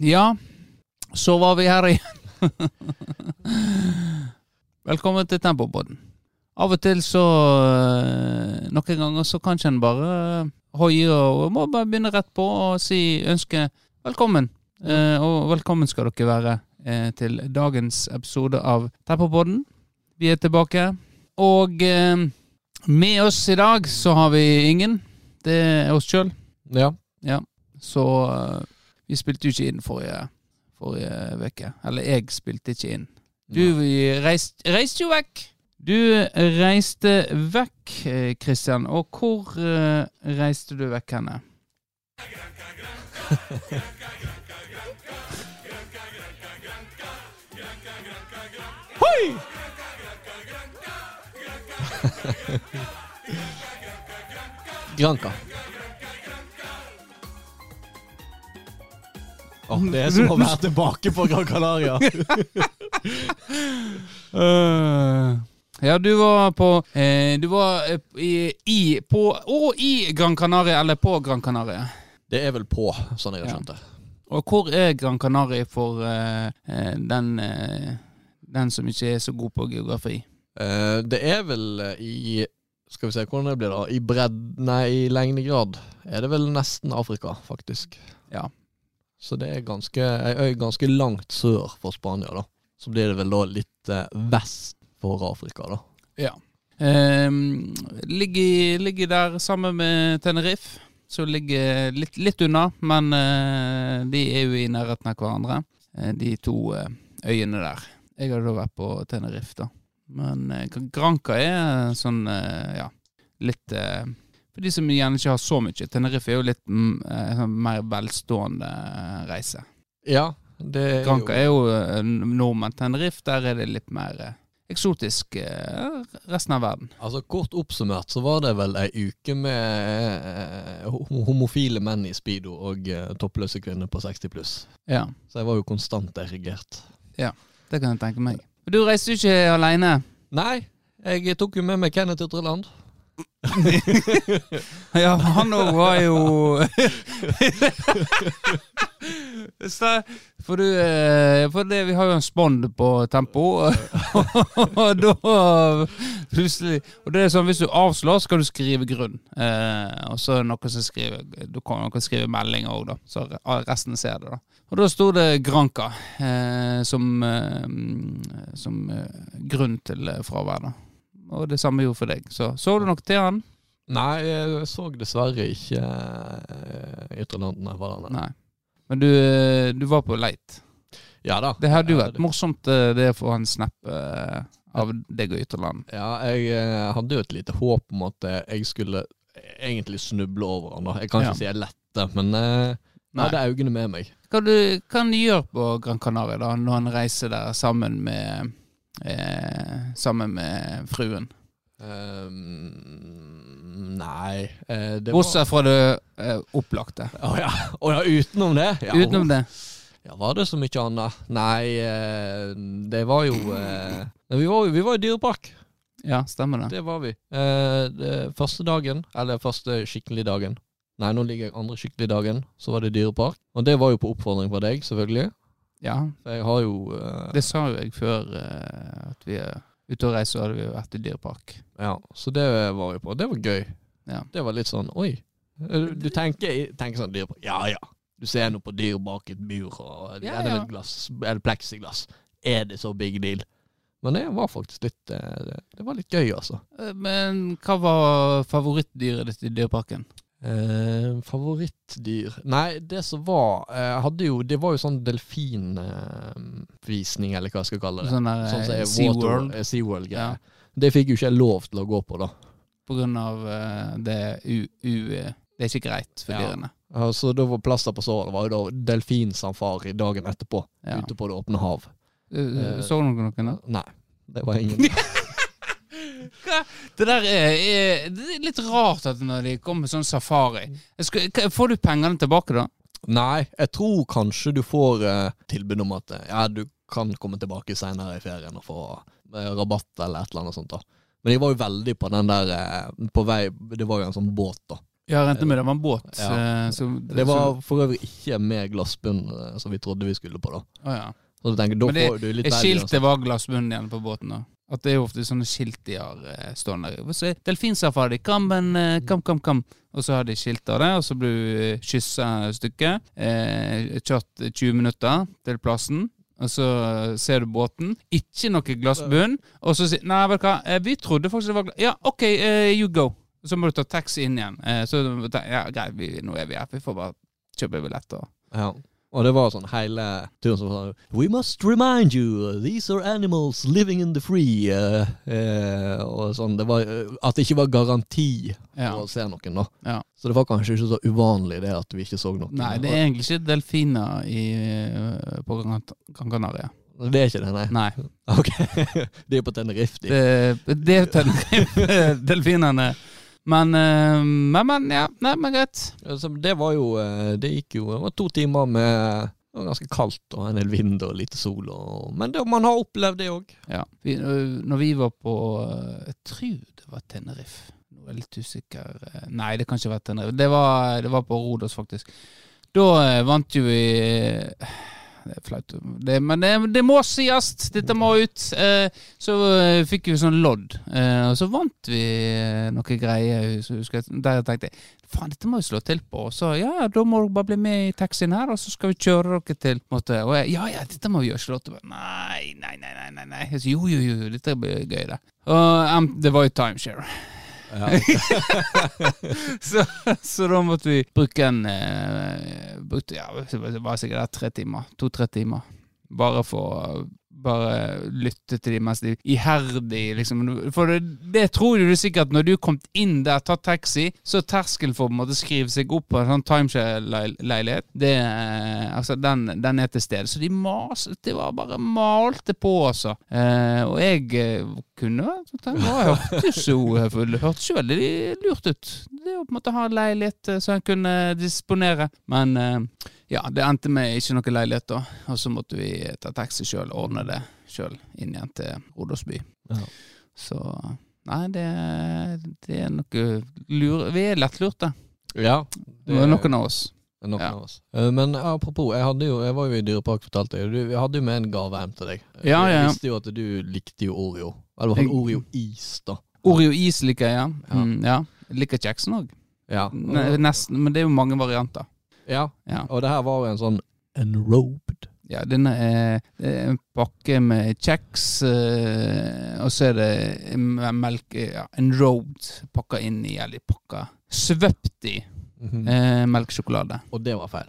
Ja, så var vi her igjen. Velkommen til Tempopodden. Av og til så øh, Noen ganger så kan ikke en bare øh, hoie og må bare begynne rett på og si ønske velkommen. Eh, og velkommen skal dere være eh, til dagens episode av Tempopodden. Vi er tilbake. Og eh, med oss i dag så har vi ingen. Det er oss sjøl. Ja. Så eh, vi spilte jo ikke inn forrige forrige uke. Eller jeg spilte ikke inn. Du reiste, reiste jo vekk. Du reiste vekk, Kristian. Og hvor uh, reiste du vekk henne? Granca. Åh, det er som å være tilbake på Gran Canaria. uh, ja, du var på eh, Du var eh, i, i På Og i Gran Canaria, eller på Gran Canaria. Det er vel på, sånn jeg har skjønt det. Og hvor er Gran Canaria for eh, eh, den eh, Den som ikke er så god på geografi? Det er vel i Skal vi se hvordan det blir, da. I bredd... Nei, i lengdegrad er det vel nesten Afrika, faktisk. Ja. Så det er ganske, ei øy ganske langt sør for Spania, da. Så blir det vel da litt eh, vest for Afrika, da. Ja. Eh, ligger, ligger der sammen med Tenerife, som ligger litt, litt unna, men eh, de er jo i nærheten av hverandre, eh, de to eh, øyene der. Jeg har da vært på Tenerife, da. Men Granca er sånn, ja, litt For de som gjerne ikke har så mye. Tenerife er jo litt mm, eh, sånn mer velstående eh, reise. Ja, det er Granca er jo eh, nordmenn. Tenerife, der er det litt mer eksotisk resten av verden. Altså Kort oppsummert så var det vel ei uke med homofile menn i speedo og toppløse kvinner på 60 pluss. Ja, Så jeg var jo konstant erigert. det kan jeg tenke meg. Du reiste jo ikke aleine. Nei, jeg tok jo med meg Kenneth Ytreland. Ja, han òg var jo For du eh, For det, vi har jo en spond på tempo, og da plutselig Og det er sånn hvis du avslår, skal du skrive grunn. Eh, og så er det noen som skriver Du kan noen skrive meldinger òg, da. Så resten ser det, da. Og da sto det Granca eh, som, eh, som eh, grunn til fravær, da. Og det samme gjorde for deg. Så så du nok til han? Nei, jeg så dessverre ikke Ytterlandene var der. Nei. Men du, eh, du var på leit. Ja da. Det hadde jo vært morsomt eh, det å få en snap eh, av deg og Ytterland. Ja, jeg hadde jo et lite håp om at jeg skulle egentlig snuble over han. Jeg kan ikke Ja. si jeg lette, men jeg Nei. hadde øynene med meg. Hva du kan du gjøre på Gran Canaria da, når han reiser der sammen med eh, Sammen med fruen? Um, nei eh, det var Bortsett fra det eh, opplagte. Å ja. Oh, ja, utenom det? Ja, Utenom det. Ja, var det så mye annet? Nei, eh, det var jo eh, vi, var, jo- vi var i dyrepark. Ja, stemmer det. Det var vi. Eh, det, første dagen, eller første skikkelige dagen Nei, nå ligger jeg andre skikkelige dagen. Så var det dyrepark. Og det var jo på oppfordring fra deg, selvfølgelig. Ja, For jeg har jo eh, det sa jo jeg før eh, at vi er ute og reiser, hadde vi jo vært i dyrepark. Ja, så det var vi på. Det var gøy. Ja. Det var litt sånn Oi. Du, du tenker, tenker sånn dyrepark. Ja ja. Du ser noe på dyr bak et bur, og er det ja. et glass, eller pleksiglass. Er det så big deal? Men det var faktisk litt eh, det, det var litt gøy, altså. Eh, Men hva var favorittdyret ditt i dyreparken? Eh, favorittdyr Nei, det som var eh, hadde jo, Det var jo sånn delfinvisning, eller hva jeg skal kalle det. Sånn der Sånn som eh, SeaWorld? Water- eh. Ja. Det fikk jo ikke jeg lov til å gå på, da. På grunn av eh, det u... u det er ikke greit for Ja. dyrene. Ja, Så da var plaster på såret var jo da delfinsafari dagen etterpå, Ja. ute på det åpne hav. Eh, Eh, Så du noen da? Nei, det var ingen. Det der er, er, det er litt rart at når de kommer med sånn safari Jeg skal, Får du pengene tilbake da? Nei, jeg tror kanskje du får eh, tilbud om at eh, ja, du kan komme tilbake senere i ferien og få eh, rabatt eller et eller annet sånt. da. Men jeg var jo veldig på den der eh, på vei Det var jo en sånn båt, da. Ja, rente regnet med det var en båt. Ja. eh, så, Det var for øvrig ikke med glassbunn eh, som vi trodde vi skulle på, da. Oh, ja. Så du tenker, da Men det- får du litt. Skiltet var glassbunnen igjen på båten. da At det er ofte sånne skilt de har eh, stående der. Er Delfinsafari, kom, men, eh, kom, kom, kom. Og så har de skilt av det, og så blir du eh, kyssa et stykke. Eh, kjørt 20 minutter til plassen. Og så eh, ser du båten. Ikke noe glassbunn. Og så sier Nei, vet du hva, eh, vi trodde faktisk det var glass... Ja, OK, uh, you go. Så må du ta taxi inn igjen. Eh, så ja, greit, vi, nå er vi her. Vi får bare kjøpe billetter. Ja. Og det var sånn hele turen som sånn We must remind you, these are animals living in the free. Uh, uh, og sånn, det var uh, At det ikke var garanti Ja. for å se noen, da. Ja. Så det var kanskje ikke så uvanlig det at vi ikke så noen. Nei, det er egentlig ikke delfiner i, på Gran Canaria. Det er ikke det, nei. Nei. Ok, De er på Tenerife, de. Det, det er Tenerife, delfinene. Men, eh, men, men, ja. Nei, men greit. Altså, det var jo eh, Det gikk jo Det var to timer med det var ganske kaldt og en del vind og lite sol. Og, men det, man har opplevd det òg. Ja. Vi, når vi var på øh, Jeg tror det var Tenerife. Nå er jeg litt usikker. eh, Nei, det kan ikke være Tenerife. Det var, det var på Rodos, faktisk. Da eh, vant jo vi eh, Det er flaut, det, men det, det må sies! Dette må ut. Eh, Så eh, fikk vi sånn lodd, eh, og så vant vi noe greier. så jeg- Der jeg tenkte faen, dette må vi slå til på. Og så ja, da må dere bare bli med i taxien her, og så skal vi kjøre dere til måte. Og jeg, ja, ja, dette må vi gjøre. Slå til. nei, nei, nei, nei. nei. Jeg jo, jo, jo, dette blir gøy, det. Og um, det var jo timeshare. Så, så da måtte vi bruke en eh, brukte, Ja, det var sikkert tre timer. To-tre timer. Bare for bare lytte til de mest de iherdig liksom. For det, det tror du sikkert når du kom inn der, tatt taxi, så er terskelen for å skrive seg opp på en sånn timeshare-leilighet, eh, altså, den, den er til stede. Så de maset, Det var bare malte på, altså. Eh, og jeg eh, kunne Det hørtes jo det hørtes jo veldig lurt ut. Det å på en måte ha en leilighet eh, som en kunne disponere. Men eh, ja, det endte med ikke noe leilighet, da. Og så måtte vi ta taxi sjøl og ordne det sjøl inn igjen til Rodersby. Ja. Så Nei, det, det er noe lur... Vi er lettlurte, ja. det er noen av oss. Noen Ja. av oss. Eh, Men apropos, jeg, hadde jo, jeg var jo i Dyrepark, fortalte jeg. Vi hadde jo med en gave hjem til deg. Ja, ja. Jeg visste jo at du likte jo Oreo. Eller i hvert fall Oreo-is, da. Oreo-is liker jeg, ja. Ja. Mm, ja. Liker kjeksen òg. Ja. Nesten, men det er jo mange varianter. Ja. Ja. Og det her var en sånn enrobed. Ja, denne er, er en pakke med kjeks, eh, og så er det melk ja, Enrobed pakka inn i, eller pakka Svøpt i Mhm. eh, melkesjokolade. Og det var feil.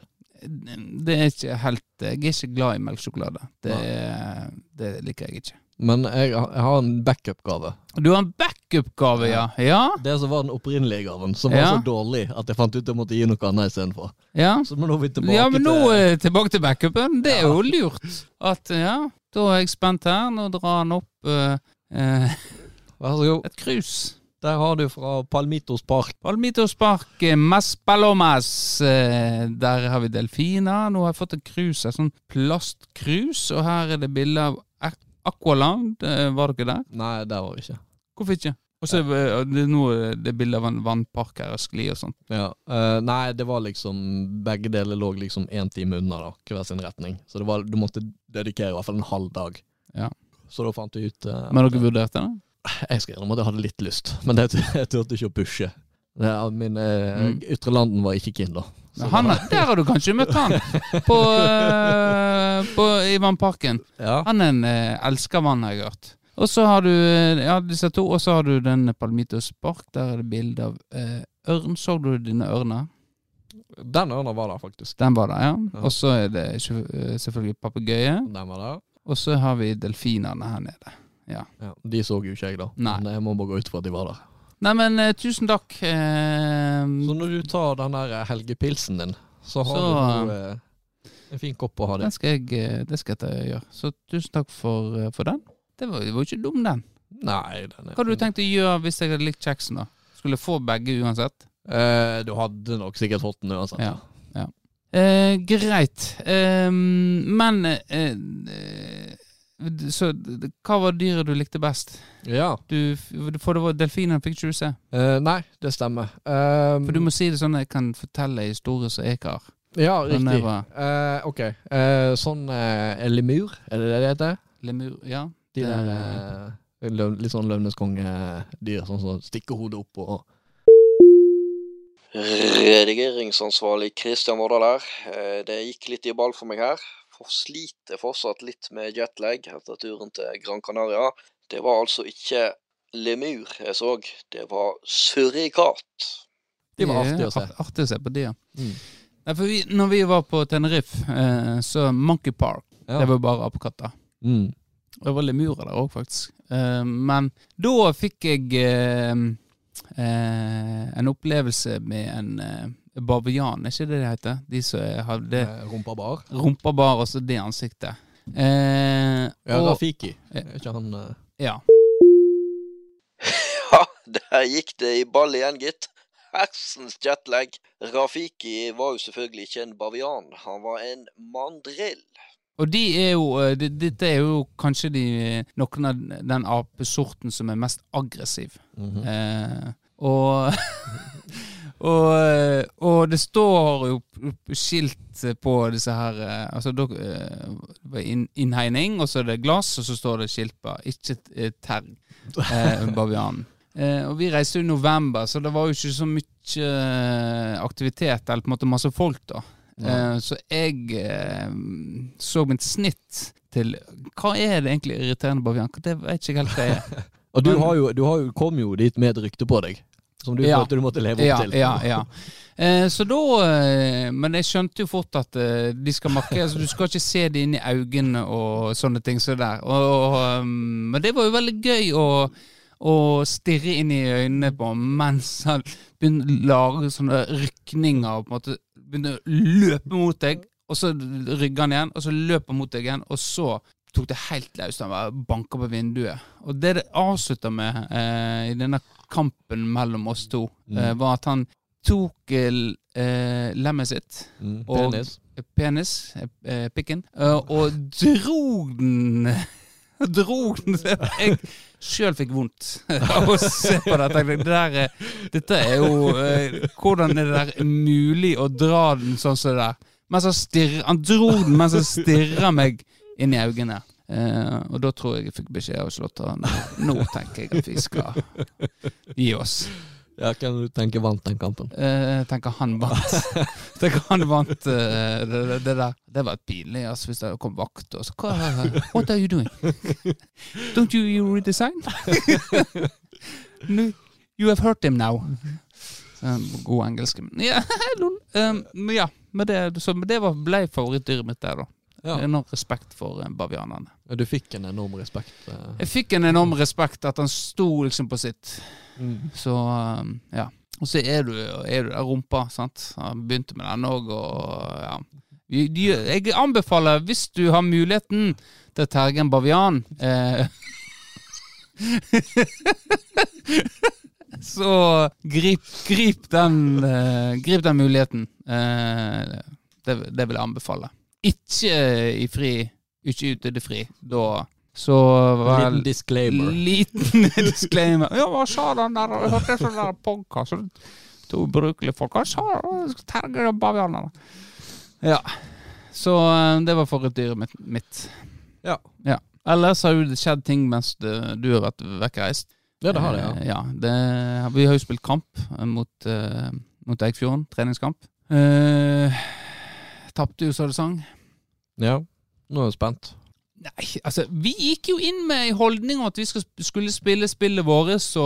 Det er ikke helt Jeg er ikke glad i melkesjokolade. Det, det liker jeg ikke. Men jeg, jeg har en backup-gave. Du har en backup-gave, ja. Ja. Det som var den opprinnelige gaven, som Ja. var så dårlig at jeg fant ut jeg måtte gi noe annet istedenfor. ja. Så nå er vi tilbake Ja, men nå til eh, tilbake til backupen. Det er jo lurt. At ja, da er jeg spent her. Nå drar han opp uh, uh, et krus. Der har du fra Palmitos Park. Palmitos Park, eh, Mas Palomas. eh, Der har vi delfiner. Nå har jeg fått et krus, et sånn plastkrus, og her er det bilde av Aqualand. Eh, Var dere der? Nei, der var vi ikke. Hvorfor ikke? Og så er det nå det bilde av en vannpark her og skli og sånt. Ja. uh, nei, det var liksom Begge deler lå liksom én time unna, da, hver sin retning. Så det var, du måtte dedikere i hvert fall en halv dag. Ja. Så da fant vi ut uh, Men dere vurderte det? Jeg skal innrømme at jeg hadde litt lyst, men det, jeg turte ikke å pushe. Er- min eh, Mm. Ytre Landen var ikke keen, da. Han, der har du kanskje møtt han på, eh, på, i vannparken. ja. Han er en eh, elsker mann, har jeg hørt. Og så har du ja, disse to, og så har du den Palmitos Park. Der er det bilde av eh, ørn. Så du dine ørner? Den ørna var der, faktisk. Den var der, ja. Ja. Og så er det selvfølgelig papegøye. Og så har vi delfinene her nede. Ja, De så jo ikke jeg, da. Nei. Men jeg må bare gå ut fra at de var der. Nei, men uh, tusen takk. Uh, Så når du tar den der helgepilsen din, så har Så- du eh, en fin kopp å ha det. skal jeg, eh, det skal jeg gjøre. Så tusen takk for, eh, for den. Det var, jo ikke dum, den. Nei, den Hva hadde du tenkt å gjøre hvis jeg hadde likt kjeksen, da? Skulle få begge uansett? Eh, du hadde nok sikkert fått den uansett. Ja. Eh, greit. Eh, men eh, eh, Så hva var dyret du likte best? Ja. Du, for det var delfinen fikk ikke du se. Uh, nei, det stemmer. Um, For du må si det sånn at jeg kan fortelle historier som jeg har. Ja, riktig. Uh, Eh, ok. Uh, sånn uh, lemur, er det det det heter? Lemur, ja. De der eh, løv, litt sånn løvneskongedyr, sånn som stikker hodet opp og Redigeringsansvarlig Kristian Vårdal her. Det gikk litt i ball for meg her. For sliter fortsatt litt med jetlag etter turen til Gran Canaria. Det var altså ikke lemur jeg så, det var surrikat. Det var er å se. Artig å se på det, ja. Mm. Nei, for vi, når vi var på Tenerife, eh, så Monkey Park, Ja. det var bare apekatter. Mm. Det var lemurer der òg, faktisk. Eh, men da fikk jeg eh, eh, en opplevelse med en eh, bavian, er ikke det det heter? De som hadde Rumpabar. Rumpa bar. rumpa bar og så det ansiktet. Eh, Ja, og, Rafiki. Er ikke han eh, ja. Ja, der gikk det i ball igjen, gitt. Hersens jetlag. Rafiki var jo selvfølgelig ikke en bavian, han var en mandrill. Og de er jo eh, de- Dette er jo kanskje de, noen av den apesorten som er mest aggressiv. mhm. Eh, og, og eh, Og det står jo skilt på disse her eh, Altså eh, det var innhegning, og så er det glass, og så står det skilt på 'ikke eh, terg', eh, bavianen. Eh, og vi reiste jo i november, så det var jo ikke så mye eh, aktivitet, eller på en måte masse folk, da. Eh, så jeg eh, så mitt snitt til Hva er det egentlig irriterende bavian? Det vet ikke helt hva jeg er. Og du, har jo, du har jo, kom jo dit med et rykte på deg, som du Ja. følte du måtte leve opp ja, til. Ja, ja. Eh, så da eh, Men jeg skjønte jo fort at eh, de skal makke altså, Du skal ikke se det inn i øynene og sånne ting Så der. Og, og, um, men det var jo veldig gøy å, å stirre inn i øynene på mens han begynte å lage sånne rykninger på en måte begynte å løpe mot deg. Og så rygger han igjen, og så løper han mot deg igjen, og så tok det helt løst. Han banka på vinduet. Og det det avslutta med eh, i denne kampen mellom oss to, eh, var at han tok eh, eh, lemmet sitt, Mm, Og- penis. eh, penis, eh, eh, pikken, eh, og drog den Drog den Jeg sjøl fikk vondt av å se på det. Tenkte, det der, er- dette er jo eh, Hvordan er det der mulig å dra den sånn som det der? Mens han stirrer Han dro den mens han stirra meg inn i øynene. Uh, og da tror jeg jeg fikk beskjed av Slåtta Nå tenker jeg at vi skal gi oss. Ja, Hvem du tenker vant den kampen? Uh, Jeg tenker han vant. tenker han vant uh, det, det, det der. Det var pinlig altså, hvis det kom vakt og så What are you doing? Don't you, you redesign? no, you have hurt him now. Så, god engelsk. Ja. Um, ja, men det, så, men det var, ble favorittdyret mitt der, da. Ja. Enorm respekt for bavianene. Ja, Du fikk en enorm respekt. Uh... Jeg fikk en enorm respekt at han sto liksom på sitt. Mm. Så um, ja. Og så er du, er du der rumpa, sant. Han begynte med den òg, og ja. Jeg anbefaler, hvis du har muligheten til å terge en bavian eh, Så grip, grip, den, eh, grip den muligheten. Eh, det, det vil jeg anbefale. Ikke i fri, ikke ute i det fri. Da så vel Liten disclaimer. Liten disclaimer. Ja, hva sa den der? Jeg hørte sånn der podkast. To ubrukelige folk. Hva sa Terger og bavianene. Ja. Så eh, det var favorittdyret mitt. mitt. Ja. ja. Ellers har jo det skjedd ting mens du, har vært vekkreist. Ja, det har det, ja. Eh, ja det, vi har jo spilt kamp eh, mot, uh, mot Eikfjorden. Treningskamp. Uh, Tapte sang. Ja. Nå er jeg spent. Nei, altså, vi gikk jo inn med en holdning om at vi skulle spille spillet vårt, så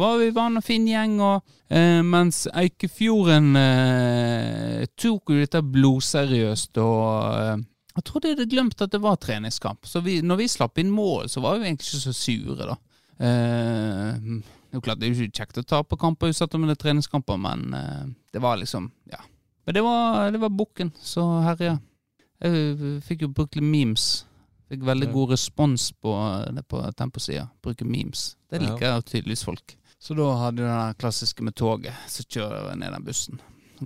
var vi var en fin gjeng, og eh, mens Eikefjorden eh, tok jo dette blodseriøst, og eh, jeg trodde jeg hadde glemt at det var treningskamp. Så vi, når vi slapp inn mål, så var vi egentlig ikke så sure, da. Eh, det er jo klart det er jo ikke kjekt å tape kamper utsatt om det er treningskamper, men eh, det var liksom, ja. Men det var, det var bukken som herja. Jeg fikk jo brukt litt memes. Fikk veldig Ja. god respons på, det på Tempo-sida. Bruke memes. Det liker jo tydeligvis folk. Så da hadde du den klassiske med toget. Så kjører jeg ned den bussen.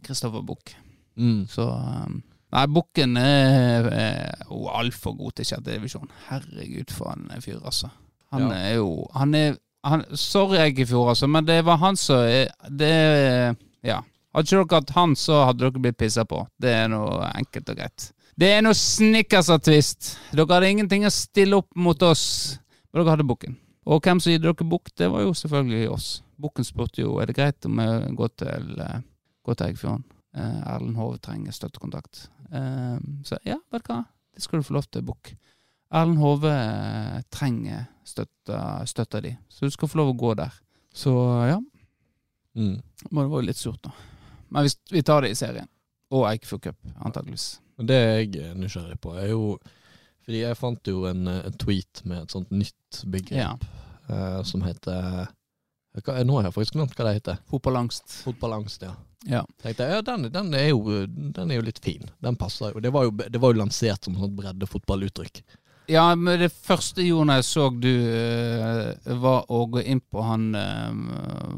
Kristoffer Bukk. Mm. Så um, Nei, Bukken er, er jo altfor god til sjette divisjon. Herregud, for en fyr, altså. Han Ja. er jo Han er han, Sorry, fjor, altså, men det var han som er- Det er Ja. Hadde ikke dere hatt han, så hadde dere blitt pissa på. Det er noe enkelt og greit. Det er noe snickers og twist. Dere hadde ingenting å stille opp mot oss, men dere hadde Bukken. Og hvem som gir dere bukk, det var jo selvfølgelig oss. Bukken spurte jo er det greit om jeg går til, eh, går til Eggfjorden. Eh, Erlend Hove trenger støttekontakt. Eh, så ja, vet du hva, det skal du få lov til, Bukk. Erlend Hove trenger støtta, støtta di, så du skal få lov å gå der. Så ja, Mm. men det var jo litt surt, da. Men vi, vi tar det i serien. Og Eikefjord Cup, antakeligvis. Det jeg er nysgjerrig på, er jo Fordi jeg fant jo en, en tweet med et sånt nytt begrep Ja. uh, som heter hva, Nå har jeg faktisk glemt hva det heter. Fotballangst. Fotballangst, ja. Ja. Tenkte jeg, ja, den, den, er jo, den er jo litt fin. Den passer jo. Det var jo, det var jo lansert som et sånt breddefotballuttrykk. Ja, men det første Jon jeg så du, eh, var å gå inn på han eh,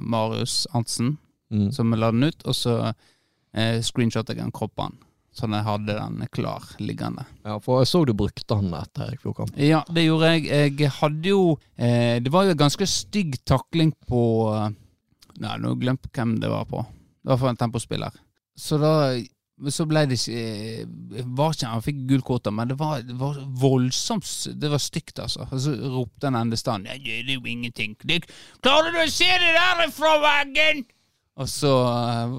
Marius Arntzen. Mm. vi la den ut, og så eh, screenshotet jeg den kroppen. Sånn jeg hadde den klar liggende. Ja, for jeg så du brukte den etter Eikfjordkampen. Ja, det gjorde jeg. Jeg hadde jo eh, Det var jo en ganske stygg takling på Nei, nå glemte jeg hvem det var på. Det var for en tempospiller. Så da så ble det ikke eh, var ikke Han fikk gult kort, men det var, det var voldsomt Det var stygt, altså. Og så ropte han endestanden ja, det er jo ingenting. Det, Klarer du å se det der fra veggen? Og så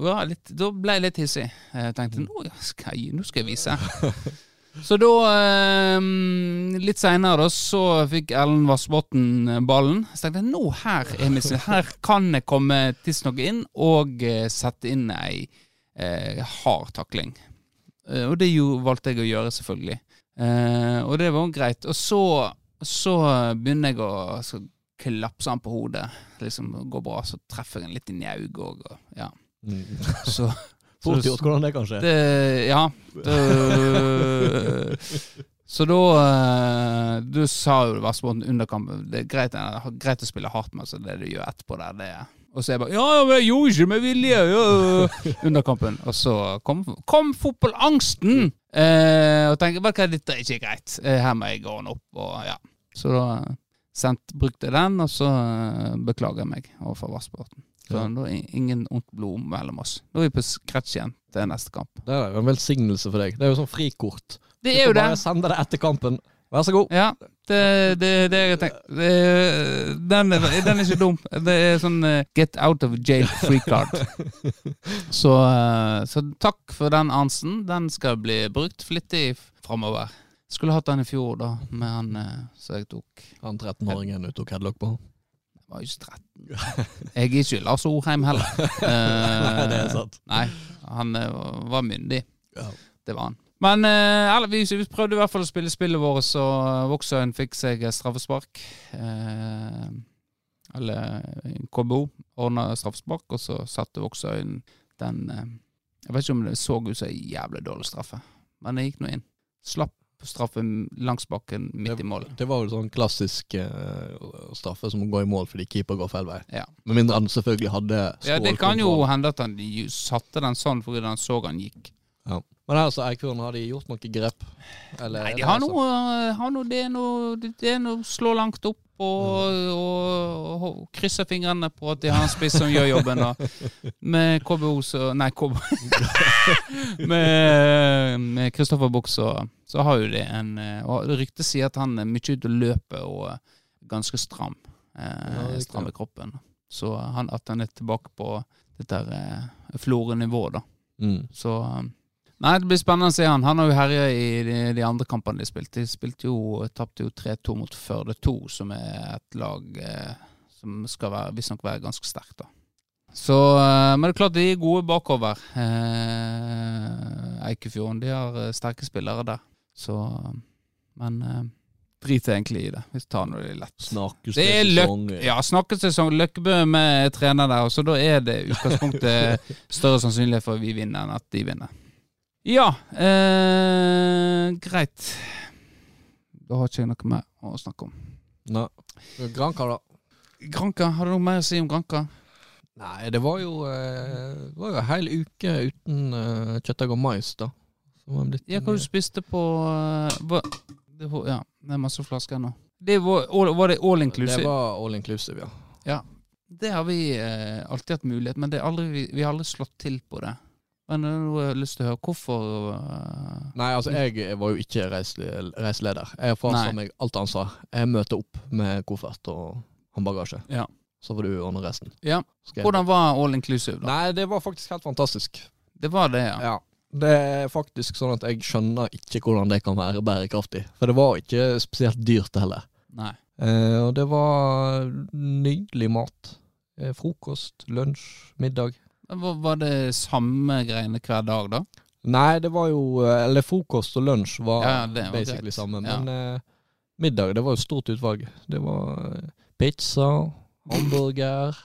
ja, litt, Da ble jeg litt hissig. Jeg tenkte nå skal jeg, nå skal jeg vise. Så da, eh, litt seinere, så fikk Ellen Vassbotn eh, ballen. Så tenkte jeg nå her er min. Her kan jeg komme tidsnok inn og eh, sette inn ei eh, hard takling. Eh, og det jo, valgte jeg å gjøre, selvfølgelig. Eh, og det var greit. Og så, så begynner jeg å så klapse han på hodet. Liksom går bra, så treffer jeg han litt i njauget òg. Og, ja. Mm. Så Fort gjort hvordan det kan skje. det, ja. Det, så da eh, Du sa jo Vassbotn under kampen Det er greit, det greit å spille hardt, men så det du gjør etterpå der, det er Og så er jeg bare Ja, ja, men jeg gjorde ikke med vilje! Ja. Under kampen. Og så kom, kom fotballangsten! Eh, og tenkte bare hva, dette er ikke greit. Eh, Her må jeg gå den opp. Og, ja. Så da sendt, brukte den, og så eh, beklager jeg meg overfor Vassbotn. Så Ja. da er ingen ondt blod mellom oss. Nå er vi på scratch igjen til neste kamp. Det er jo en velsignelse for deg. Det er jo sånn frikort. Det Du er jo det. bare sende det etter kampen. Vær så god. Ja, det er det, det jeg tenker. Det, den, er, den er ikke dum. Det er sånn uh, get out of jail free card. Så, uh, så takk for den ansen. Den skal bli brukt flittig framover. Skulle hatt den i fjor, da, med han eh, som jeg tok. Han 13-åringen du tok headlock på. Jeg var jo ikke 13. Jeg er ikke Lars Orheim heller. nei, det er sant. Nei, han eh, var myndig. Ja. Det var han. Men eh, eller, vi, vi prøvde i hvert fall å spille spillet vårt, så Voksøyen fikk seg straffespark. Eh, eller KBO ordna straffespark, og så satte Voksøyen den eh, Jeg vet ikke om det så ut som en jævlig dårlig straffe, men det gikk nå inn. Slapp straffe langs bakken midt i mål. Det var vel sånn klassisk uh, straffe som går i mål fordi keeper går feil vei. Ja. Med mindre han selvfølgelig hadde ja, Det kan jo hende at han satte den sånn fordi han så han gikk. Ja. Men altså, så Eikfjorden, har de gjort noe grep? Eller Nei, de har altså- noe, har noe Det er noe Det er noe slå langt opp og, og, og krysse fingrene på at de har en spiss som gjør jobben. Da. Med KBO så Nei, KBO Med med Kristoffer Buch så, så har jo det en eh, Og ryktet sier at han er mye ute og løper og ganske stram. Eh, stram i kroppen. Så han, at han er tilbake på dette eh, florenivået, da. Mm. Så Nei, det blir spennende å se han. Han har jo herja i de, de andre kampene de spilte. De spilte jo, tapte jo 3-2 mot Førde 2, som er et lag eh, som skal være, visstnok være ganske sterkt, da. Så, eh, men det er klart de er gode bakover. Eh, Eikefjorden de har eh, sterke spillere der. Så Men eh, drit egentlig i det. Vi tar nå det lett. Snakkes Det er sesong. Ja, ja, snakkesesong. Løkkebø med trener der, så da er det utgangspunktet større sannsynlighet for at vi vinner enn at de vinner. Ja, eh, greit. Da har ikke jeg noe mer å snakke om. Nei. Granka, da? Granka, har du noe mer å si om Granka? Nei, det var jo, eh, det var jo en hel uke uten eh, kjøttdeig og mais, da. Ja, hva du spiste på eh, hva, det, var- Ja, det er masse flasker nå. Det var, all- var det all inclusive? Det var all inclusive, ja. Det har vi eh, alltid hatt mulighet, men det er aldri, vi, vi har aldri slått til på det. Men nå har jeg lyst til å høre hvorfor eh, Nei, altså jeg var jo ikke reisel- reiseleder. Jeg Nei. meg alt ansvar. Jeg møter opp med koffert og håndbagasje. Ja. Så får du ordne resten. Ja. Hvordan var all inclusive, da? Nei, det var faktisk helt fantastisk. Det var det, ja. Ja. Det er faktisk sånn at jeg skjønner ikke hvordan det kan være bærekraftig. For det var ikke spesielt dyrt heller. Nei. Eh, og det var nydelig mat. Eh, frokost, lunsj, middag. Var, det samme greiene hver dag, da? Nei, det var jo eh, Eller frokost og lunsj var, Ja, var basically greit. samme. Ja. Men eh, middag, det var jo stort utvalg. Det var eh, pizza, hamburger,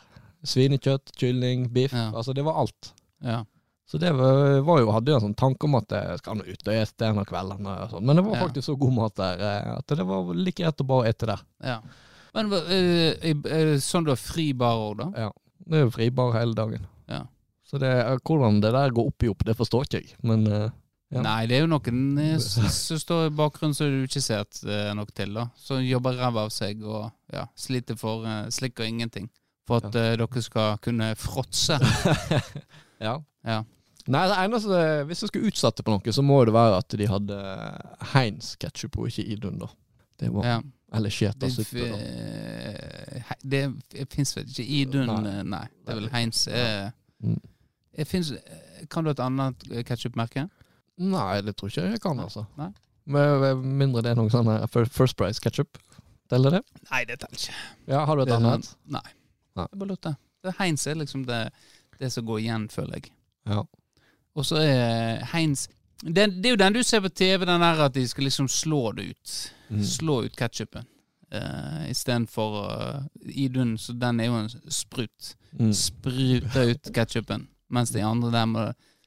svinekjøtt, kylling, biff. Ja. Altså, det var alt. Ja. Så det var, var jo, hadde jo en sånn tanke om at jeg skal nå ut og ete en av kveldene. Og sånn. Men det var Ja. faktisk så god mat der eh, at det var like greit å bare ete der. ja. Men eh, det sånn du har fri bar òg, da? Ja. Det er jo fribar hele dagen. Ja. Så det, eh, hvordan det der går opp i opp, det forstår ikke jeg. Men eh, Ja. Nei, det er jo noen eh, som står i bakgrunnen som du ikke ser at det er noe til, da. Som jobber ræva av seg og ja, sliter for uh, slikk og ingenting. For at eh, dere skal kunne fråtse. ja. Ja. Nei, det eneste Hvis jeg skulle utsette på noe, så må det være at de hadde Heinz ketsjup og ikke Idun, da. Det var ja. Eller Det, suppe, da. Det, det fins vel ikke Idun Nei. Nei. Det er vel Heinz. eh, Mm. Eh, finnes, eh, kan du et annet ketsjupmerke? Nei, det tror ikke jeg kan, altså. Nei. Med, mindre det er noe sånn First Price ketsjup. Teller det? Nei, det teller ikke. Ja, har du et annet? Nei. Nei. Er bare lurte. Det Heinz er liksom det, det som går igjen, føler jeg. Ja. Og så er Heinz det, det er jo den du ser på TV, den der at de skal liksom slå det ut. Mm. Slå ut ketsjupen. Uh, Istedenfor uh, Idun, så den er jo en sprut. Mm. Spruter ut ketsjupen. Mens de andre der må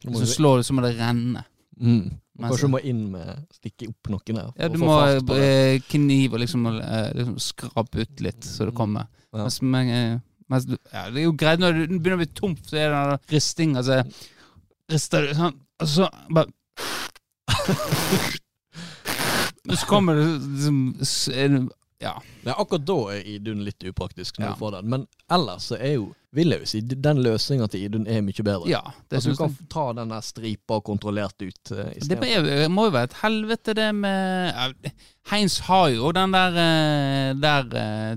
Hvis du slår det, så må det renne. mm. Kanskje du må inn med Stikke opp noen der. Ja, du må eh, knive og liksom, eh, liksom skrape ut litt, så det kommer. Ja. Mens, men, eh, mens ja, det er jo greit når det begynner å bli tomt, så er det den risting. ristinga, så rister du sånn, og så bare så kommer det liksom Ja. Ja, akkurat da er Idun litt upraktisk, når Ja. du får den. men ellers så er jo, vil jeg jo si, den løsninga til Idun er mye bedre. ja det At du kan jeg. ta den der stripa kontrollert ut uh, Det er- må jo være et helvete, det med uh, Heinz har jo den der, uh, der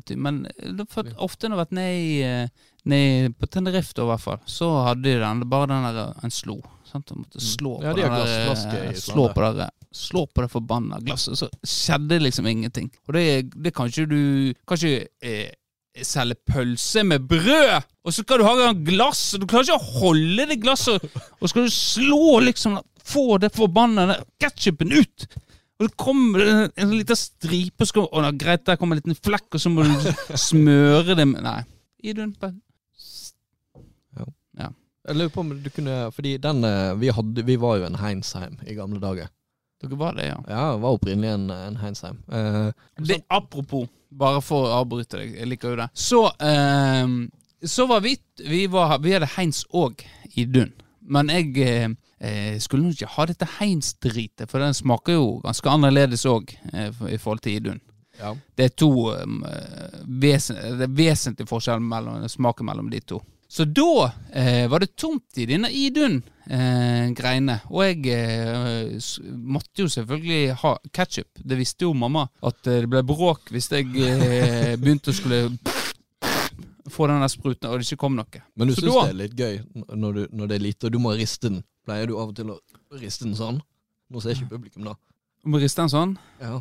uh, Men for, ofte når jeg har vært ned, i, ned på Tenerife, da, i hvert fall, så hadde de den, bare den der en slo. Sant? Måtte slå Mm. Ja, på de den der, slå på det, slå på det forbanna glasset, så skjedde liksom ingenting. Og det, det kan ikke du Kan ikke eh, selge pølse med brød, og så skal du ha en glass, du klarer ikke å holde det glasset, og skal du slå liksom Få det forbanna ketsjupen ut! Og så kommer det en, en liten stripe, og så kommer, å, da, greit, der kommer en liten flekk, og så må du smøre det med Nei. Idun, bare Jeg lurer på om du kunne Fordi den eh, vi hadde Vi var jo en Heinsheim i gamle dager. Dere var det, ja. Ja, det var opprinnelig en, en Heinsheim. Eh, Det, apropos, bare for å avbryte deg, jeg liker jo det. Så, eh, så var vi Vi, var, vi hadde Heins òg i Dun. Men jeg eh, eh, skulle nok ikke ha dette Heins-dritet, for den smaker jo ganske annerledes òg eh, i forhold til Idun. ja. Det er to um, vesen, Det er vesentlig forskjell mellom smaken mellom de to. Så da eh, var det tomt i denne Idun-greiene. og jeg eh, måtte jo selvfølgelig ha ketsjup. Det visste jo mamma. At eh, det ble bråk hvis jeg eh, begynte å skulle få den der spruten, og det ikke kom noe. Men du syns det er litt gøy når, du, når det er lite, og du må riste den? Pleier du av og til å riste den sånn? Nå ser ikke publikum, da. Du må riste den sånn? Ja,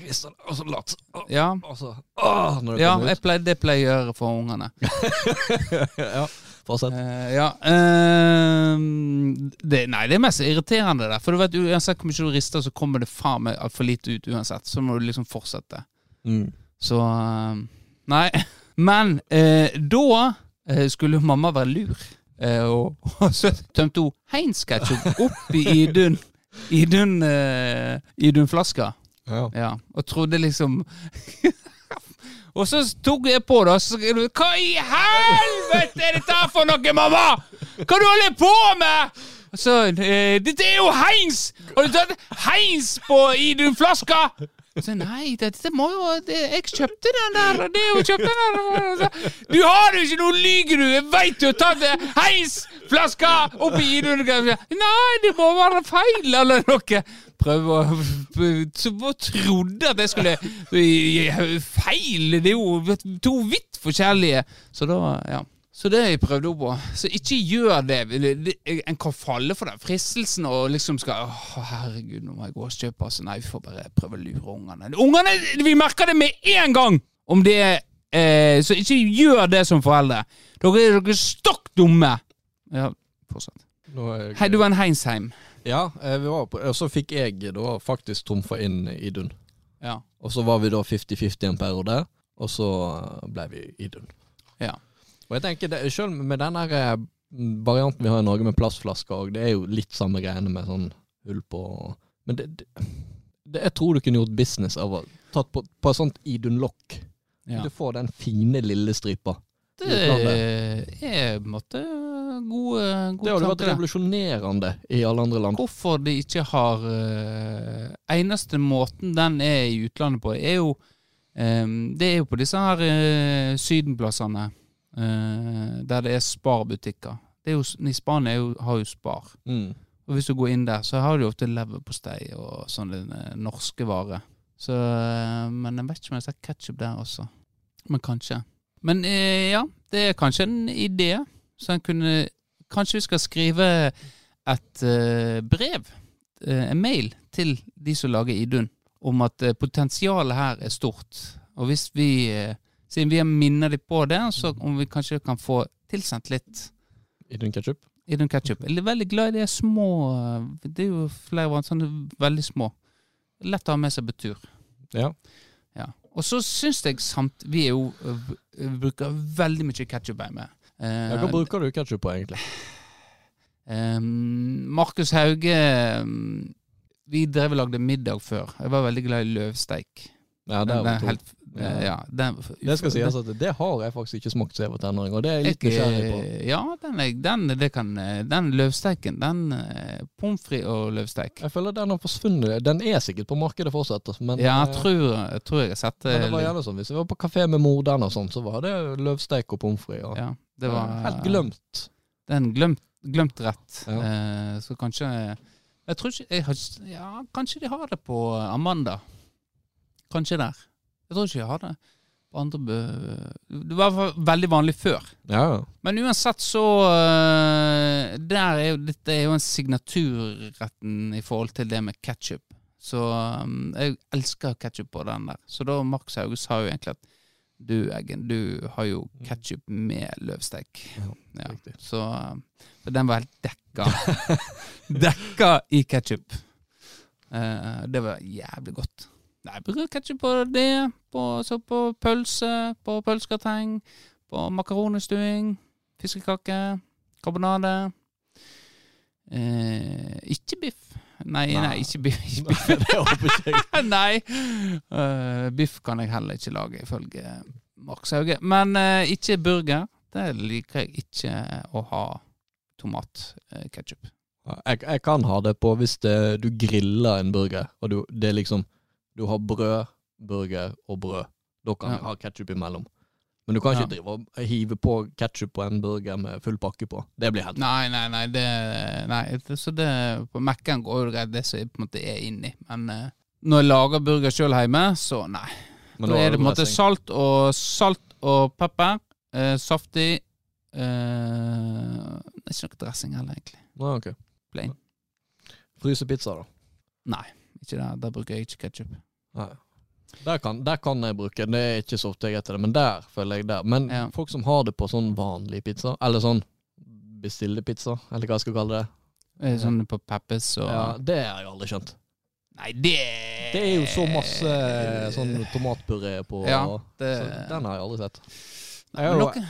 riste den, og så lat. Ja. Altså, så åh, når det ja kommer pleier, det pleier jeg å gjøre for ungene. ja, fortsett. Uh, ja Uh, det, Nei, det er mest irriterende der. For du vet uansett hvor mye du rister, så kommer det faen meg altfor lite ut uansett. Så må du liksom fortsette. Mm. Så uh, Nei. Men eh, da eh, skulle mamma være lur. Og, så tømte hun Heinz-ketchup oppi Idun Idun uh, Idun-flaska. Ja. Ja, og trodde liksom Og så tok jeg på det, og så Hva i helvete er dette for noe, mamma?! Hva du holder på med?! Så eh, 'Dette er jo heins! Har du tatt heins på i din flaske?' Så nei, dette må jo det, Jeg kjøpte den der, og det jo kjøpte den der. Så, Du har jo ikke noe lyger, du! Jeg veit du har tatt det. Heinz-flaska oppi Idun. Nei, det må være feil, eller noe. Prøve å bare trodde at jeg skulle Feil! Det er jo to vidt forskjellige. Så da, ja. Så det har jeg prøvd opp på. Så ikke gjør det. En kan falle for den fristelsen og liksom skal Å, herregud, nå må jeg gå og kjøpe. Altså, nei, vi får bare prøve å lure ungene. Ungene, Vi merker det med en gang! Om det eh, Så ikke gjør det som foreldre. Dere er dere stokk dumme. Ja, fortsett. Hei, du var en Heinsheim. Ja, eh, vi var på, og så fikk jeg da faktisk trumfa inn Idun. Ja. Og så var vi da 50-50 en periode, og så ble vi Idun. ja. Og jeg tenker, det, Selv med den her eh, varianten vi har i Norge med plastflasker, òg, det er jo litt samme greiene med sånn hull på Men det, det, det, jeg tror du kunne gjort business av å tatt på, på et sånt Idun-lokk. ja. Du får den fine, lille stripa. Det er på en måte gode, Det gode hadde vært revolusjonerende i alle andre land. Hvorfor de ikke har uh, Eneste måten den er i utlandet på, er jo um, Det er jo på disse her uh, sydenplassene der det er sparbutikker. Det er jo, I Spania jo, har jo Spar. Mm. Og hvis du går inn der, så har du ofte leverpostei og sånne eh, norske varer. Så, eh, men jeg vet ikke om jeg har sett ketsjup der også. Men kanskje. Men eh, ja, det er kanskje en idé. Så en kunne Kanskje vi skal skrive et eh, brev, eh, en mail, til de som lager Idun, om at eh, potensialet her er stort. Og hvis vi, eh, siden vi har minner dem på det, så om vi kanskje kan få tilsendt litt Idun ketchup. Idun ketchup. Jeg er veldig glad i de små eh, Det er jo flere sånne veldig små. Lett å ha med seg på tur. Ja. Ja. Og så syns jeg samt Vi er jo øh, bruker veldig mye ketsjup hjemme. Eh, Ja, hva bruker du ketchup på, egentlig? eh, Markus Hauge eh, Vi drev og lagde middag før. Jeg var veldig glad i løvsteik. Ja, det, er den to. helt, eh, ja, den, det skal sies at det har jeg faktisk ikke smakt siden jeg var tenåring, og det er jeg litt Jeg, nysgjerrig på. eh, Ja, den, er- den, det kan, eh, den løvsteiken, den eh, Pommes frites og løvsteik. Jeg føler den har forsvunnet. Den er sikkert på markedet fortsatt, men, Ja, eh, jeg tror, jeg tror jeg har sett men det var gjerne sånn. Hvis jeg var på kafé med morderen og sånn, så var det løvsteik og pommes frites. Ja, det var Helt glemt. Det er en glemt, glemt rett. Ja. Eh, så kanskje Jeg tror ikke jeg har, Ja, kanskje de har det på Amanda. Kanskje der. Jeg tror ikke jeg har det. Det var veldig vanlig før. Ja. Men uansett så eh, er jo Dette er jo en signaturretten i forhold til det med ketsjup. Så um, jeg elsker ketsjup på den der. Så da Markus Hauge sa jo egentlig at du, Eggen, du har jo ketsjup med løvstek. Ja, Ja, så um, den var helt dekka. dekka i ketsjup. Eh, det var jævlig godt. Nei, bruker ketsjup på det, på, så på pølse, på pølsegrateng, på makaronistuing, fiskekake, karbonade. Eh, ikke biff. Nei, nei, Nei. ikke biff. Ikke biff. det håper ikke jeg. nei. Uh, biff kan jeg heller ikke lage, ifølge Max Hauge. Men uh, ikke burger. Det liker jeg ikke å ha tomatketchup. Jeg, jeg kan ha det på hvis det, du griller en burger, og du, det er liksom Du har brød, burger og brød. Da kan Ja. jeg ha ketsjup imellom. Men du kan ikke Ja. drive og hive på ketsjup på en burger med full pakke på. Det blir helt Nei, nei, nei. Det, nei det, så det, på Mac-en går jo greit, det som jeg på en måte er inni. Men uh, når jeg lager burger sjøl hjemme, så nei. Men da er det på en måte salt og salt og pepper. Uh, saftig. Uh, ikke noe dressing heller, egentlig. Nei, ok. Plain. Fryse pizza, da. Nei, ikke det. Der bruker jeg ikke ketsjup. Nei. Der kan, der kan jeg bruke det. er ikke så ofte jeg etter det, men der føler jeg der. Men Ja. folk som har det på sånn vanlig pizza, eller sånn bestille-pizza, eller hva jeg skal kalle det, Eh, Sånn på Peppes og ja, det har jeg aldri skjønt. Nei, det Det er jo så masse sånn tomatpuré på Ja, det så Den har jeg aldri sett. Nei, jeg er har jo- Jeg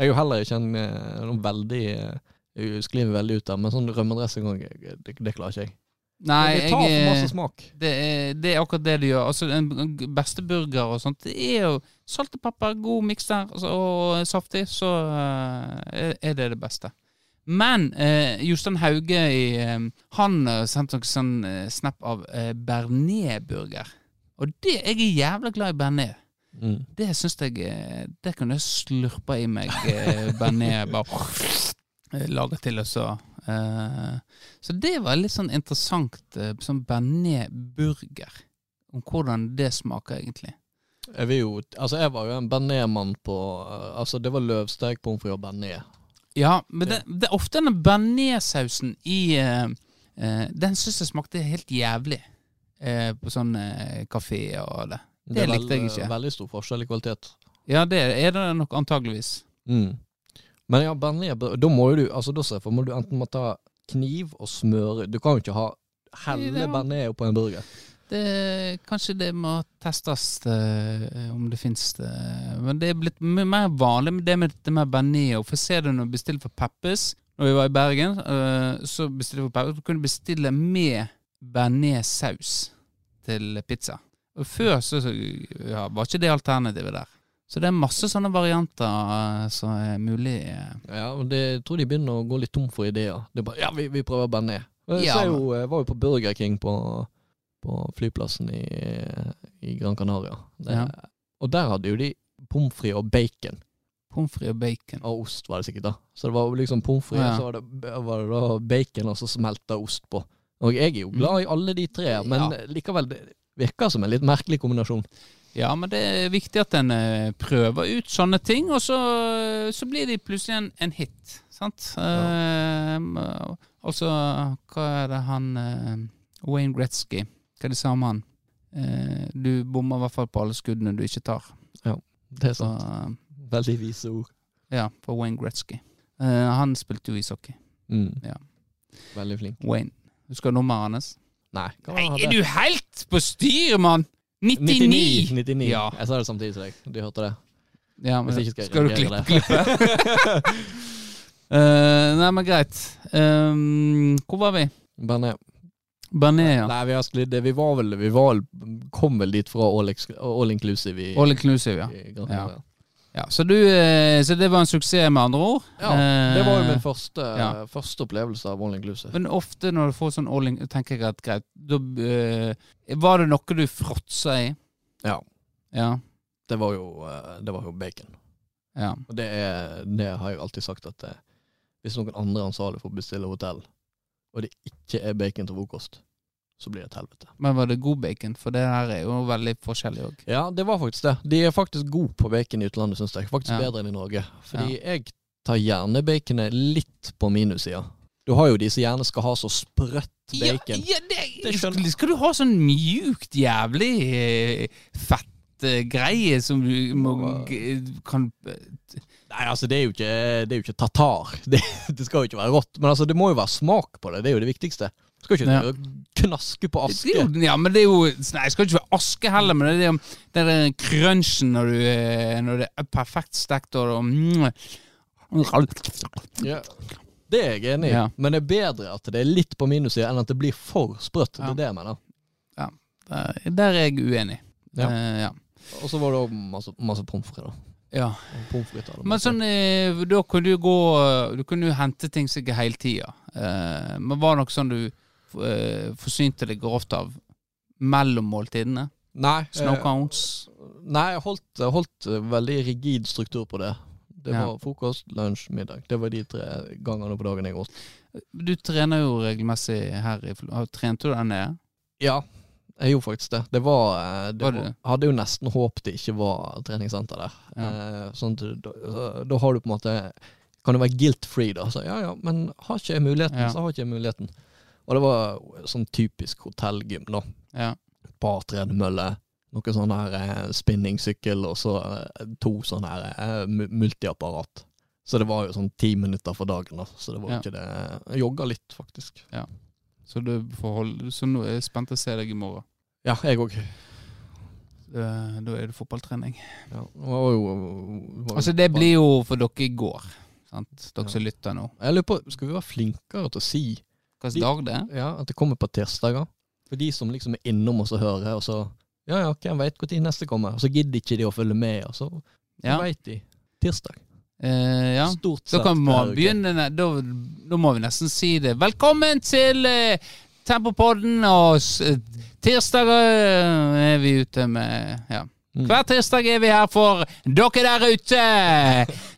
er jo heller ikke en eh, veldig eh, Jeg sklir veldig ut der, men sånn rømmedressing det, det klarer ikke jeg. Nei, det tar for masse smak. Det er, det er akkurat det det gjør. Altså, en beste burger og sånt, det er jo salt og pepper, god miks der, altså, og saftig, så uh, er- det det beste. Men uh, Jostein Hauge i, eh, Han sendte noen sånn snap av Bernet-burger. Og det, jeg er jævla glad i bearnés. Mm. Det syns jeg Det kunne jeg slurpa i meg bearnés. Bare lager til og så Så det var litt sånn interessant. eh, Sånn bearnés-burger. Om hvordan det smaker, egentlig. Jeg vil jo Altså, jeg var jo en bearnésmann på eh, Altså, det var løvstek, pommes frites og bearnés. Ja, men det, det er ofte denne bearnéssausen i uh, eh, Den syns jeg smakte helt jævlig uh, på sånn eh, kafé og det. Det det likte jeg ikke. Veldig stor forskjell i kvalitet. Ja, det er det nok antageligvis. Mm. Men ja, bearnés Da må jo du Altså, da ser jeg for du enten må ta kniv og smøre Du kan jo ikke ha helle bearnés på en burger. Det, kanskje det må testes uh, om det fins det. Men det er blitt mer vanlig med det med det med bearnés. For ser du når du bestiller for Peppes. Når vi var i Bergen, uh, så bestilte for Peppes. Du kunne bestille med bearnéssaus til pizza. Og før så, så ja, var ikke det alternativet der. Så det er masse sånne varianter eh, som er mulig. eh. Ja, men det, jeg tror de begynner å gå litt tom for ideer. Det er bare Ja, vi, vi prøver bearnés. Jeg Ja, jo, jeg var jo på Burger King på, på flyplassen i, i Gran Canaria. Det, Ja. Og der hadde jo de pommes frites og bacon. Pommes frites og bacon. Og ost var det sikkert, da. Så det var liksom pommes frites, Ja. så var det, var det da bacon, og så smelta ost på. Og jeg er jo glad i alle de tre, men likevel, det virker som en litt merkelig kombinasjon. Ja, men det er viktig at en eh, prøver ut sånne ting, og så, så blir de plutselig en, en hit. Sant? Eh, altså, hva er det han eh, Wayne Gretzky, hva er det sa om han? Eh, du bommer i hvert fall på alle skuddene du ikke tar. Ja, Det er Så, sant. Veldig vise ord. ja, for Wayne Gretzky. Eh, han spilte jo ishockey. Mm. Ja. Veldig flink. Wayne. Husker du nummeret hans? Nei, Nei, er du helt på styr, mann?! 99! 99! 99. Ja. Jeg sa det samtidig som deg. Du hørte det? Ja, men Hvis ikke skal skal du klippe? klippe? uh, nei, men greit. Um, hvor var vi? Bernet. Bernet, ja. Nei, vi har sklidd Vi var vel Vi var, kom vel dit fra All, all Inclusive i, All inclusive, ja. i i, Ja. Ja. Så, du, eh, så det var en suksess, med andre ord? Ja, det var jo min første, ja. første opplevelse av All Inclusive. Men ofte når du får sånn all inclusive, tenker jeg at greit da, eh, Var det noe du fråtsa i? Ja. Ja. Det var jo, eh, det var jo bacon. ja. Og det, er, det har jeg alltid sagt at hvis noen andre ansvarlig får bestille hotell, og det ikke er bacon til frokost, så blir det et helvete. Men var det god bacon? For det her er jo veldig forskjellig òg. Ja, det var faktisk det. De er faktisk gode på bacon i utlandet, syns jeg. Faktisk Ja. bedre enn i Norge. Fordi jeg tar gjerne baconet litt på minussida. Du har jo de som gjerne skal ha så sprøtt bacon. ja, det, Det skjønner- skal, du ha sånn mjukt, jævlig eh, fett eh, greie som du må, kan Nei, altså det er jo ikke, det er jo ikke tatar. Det, det skal jo ikke være rått. Men altså, det må jo være smak på det. Det er jo det viktigste. Skal ikke Ja. knaske på aske. jo, ja, men det er jo Nei, jeg skal ikke være aske heller, men det er den der crunchen når, du, eh, når det er perfekt stekt og og Ja. Det er jeg enig i. Ja. Men det er bedre at det er litt på minussida enn at det blir for sprøtt. Det er det jeg mener. Ja. Der er jeg uenig. Ja. Eh, ja. Og så var det også masse, masse pommes frites. ja. Men sånn, eh, da kunne du gå Du kunne jo hente ting sikkert hele tida. Eh, men var det noe sånn du eh, forsynte deg grovt av mellom måltidene? Nei, Snow eh, nei jeg holdt, holdt eh, veldig rigid struktur på det. Det Ja. var frokost, lunsj, middag. Det var de tre gangene på dagen jeg åt. Du trener jo regelmessig her i. Trente du der nede? Ja, jeg gjorde faktisk det. Det var, eh, det Var var? Hadde jo nesten håpet det ikke var treningssenter der. Ja. Eh, sånn da, da har du på en måte Kan du være guilt-free, da? Så ja ja, men har ikke jeg muligheten, Ja. så har ikke jeg muligheten. Og det var sånn typisk hotellgym, da. Ja. Par tredemølle, noe sånn her eh, spinningsykkel, og så eh, to sånne her eh, multiapparat. Så det var jo sånn ti minutter for dagen, da. Så det var Ja. ikke det Jeg jogga litt, faktisk. Ja. Så du får holde Så nå er jeg spent til å se deg i morgen. Ja, jeg òg. Da er det fotballtrening. Ja, var jo, var Altså, det blir jo for dere i går. Sant? Dere Ja. som lytter nå. Jeg lurer på, Skal vi være flinkere til å si Hvilken slags dag det er? ja, at det kommer på tirsdager? For de som liksom er innom oss og hører, og så Ja ja, hvem veit når neste kommer? Og så gidder ikke de å følge med, og så, Ja. veit de. Tirsdag. Eh, ja. Stort sett. Da, kan vi begynne da, da må vi nesten si det. Velkommen til eh, Tempopodden. Og eh, tirsdager eh, er vi ute med Ja. Mm. Hver tirsdag er vi her for dere der ute.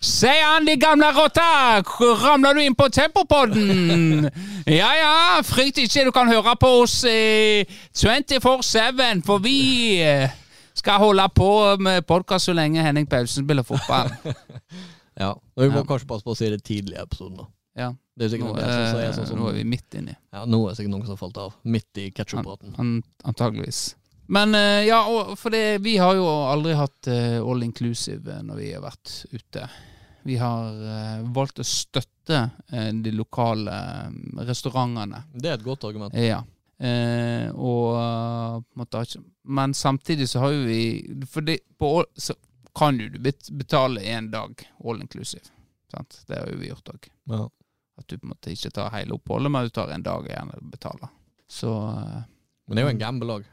Se an, de gamle rotta! Ramler du inn på Tempopodden? Ja ja, frykt ikke, du kan høre på oss eh, 24-7, for vi eh, skal holde på med podkast så lenge Henning Paulsen spiller fotball. Ja. Og vi må Ja. kanskje passe på å si det tidlig i episoden, da. Ja, Det er sikkert nå, noen som sier eh, sånn som nå er vi midt inni. Ja, nå er det sikkert noen som har falt av. Midt i ketsjup-praten. An antageligvis. Men eh, ja, for det, vi har jo aldri hatt eh, all inclusive eh, når vi har vært ute. Vi har valgt å støtte de lokale restaurantene. Det er et godt argument. Ja. Eh, og måtte, Men samtidig så har jo vi For det, på, all- så kan jo du bet- betale én dag all inclusive. Sant? Det har jo vi gjort òg. Ja. At du på en måte ikke tar hele oppholdet, men du tar en dag og betaler. Så Men det er jo en gamble òg.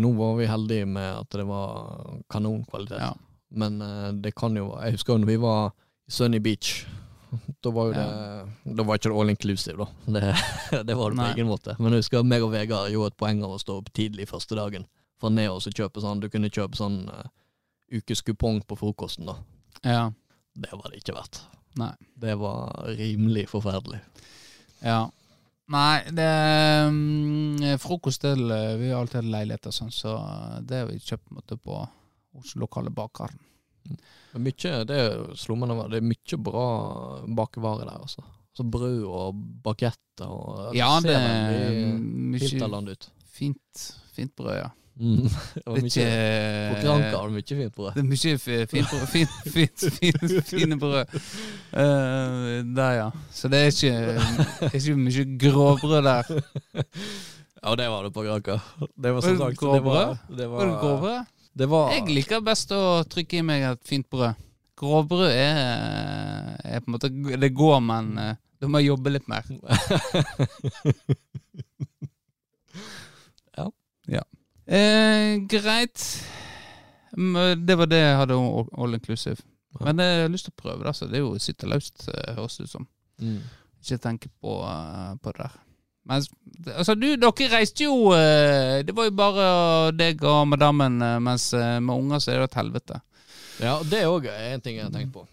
Nå var vi heldige med at det var kanonkvalitet. ja. Men uh, det kan jo Jeg husker jo når vi var i Sunny Beach. Da var jo det Da var ikke det all inclusive, da. Det, det var det på Nei. egen måte. Men jeg husker meg og Vegard gjorde et poeng av å stå opp tidlig første dagen. For ned og kjøpe sånn Du kunne kjøpe sånn uh, ukeskupong på frokosten, da. ja. Det var det ikke verdt. Nei. Det var rimelig forferdelig. Ja. Nei, det er Frokost til eh, Vi har alltid leiligheter, sånn, så det har vi kjøpt måte, på hos lokale bakeren. Mye, det over. Det er mye bra bakevarer der, altså. Så brød og baketter og Ja, det ser er veldig mye ut. fint, fint brød, ja. Mm. Det var mye har du mye fint brød. Det er mye fint brød. Fint, fint, fint, fine brød. Uh, der, ja. Så det er ikke, ikke mye grovbrød der. Ja, det var det på Granka. Det var Var som det sagt det grovbrød? var, det Var det grovbrød? Det var Jeg liker best å trykke i meg et fint brød. Grovbrød er, er på en måte Det går, men du må jobbe litt mer. Eh, greit. Det var det jeg hadde om all inclusive. Ja. Men jeg har lyst til å prøve det. Altså. Det er jo sitte løst, eh, høres det ut som. mm. Ikke tenke på, eh, på det der. Men altså, du, dere reiste jo eh, Det var jo bare deg og madammen, eh, mens eh, med unger så er det et helvete. Ja, det òg er en ting jeg har tenkt på.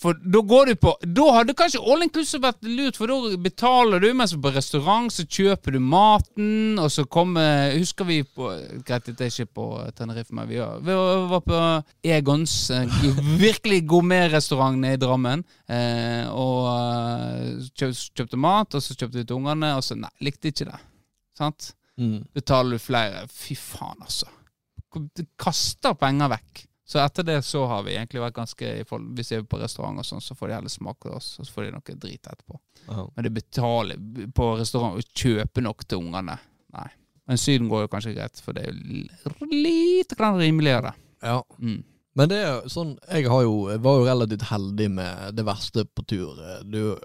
For da går du på Da hadde kanskje all inclusive vært lurt, for da betaler du, mens på restaurant så kjøper du maten, og så kommer Husker vi på Greit, det er ikke på Tenerife, men vi var, vi var på Egons eh, virkelig gourmetrestaurant nede i Drammen. Eh, og eh, kjøpte mat, og så kjøpte vi til ungene, og så Nei, likte ikke det. Sant? Mm. Betaler du flere Fy faen, altså. Du kaster penger vekk. Så etter det så har vi egentlig vært ganske Hvis vi er på restaurant og sånn, så får de heller smake oss, og så får de noe drit etterpå. Aha. Men det betaler på restaurant å kjøpe nok til ungene. Nei. Men Syden går jo kanskje greit, for det er jo lite grann rimeligere. ja. Mm. Men det er sånn Jeg har jo, var jo relativt heldig med det verste på tur. Du,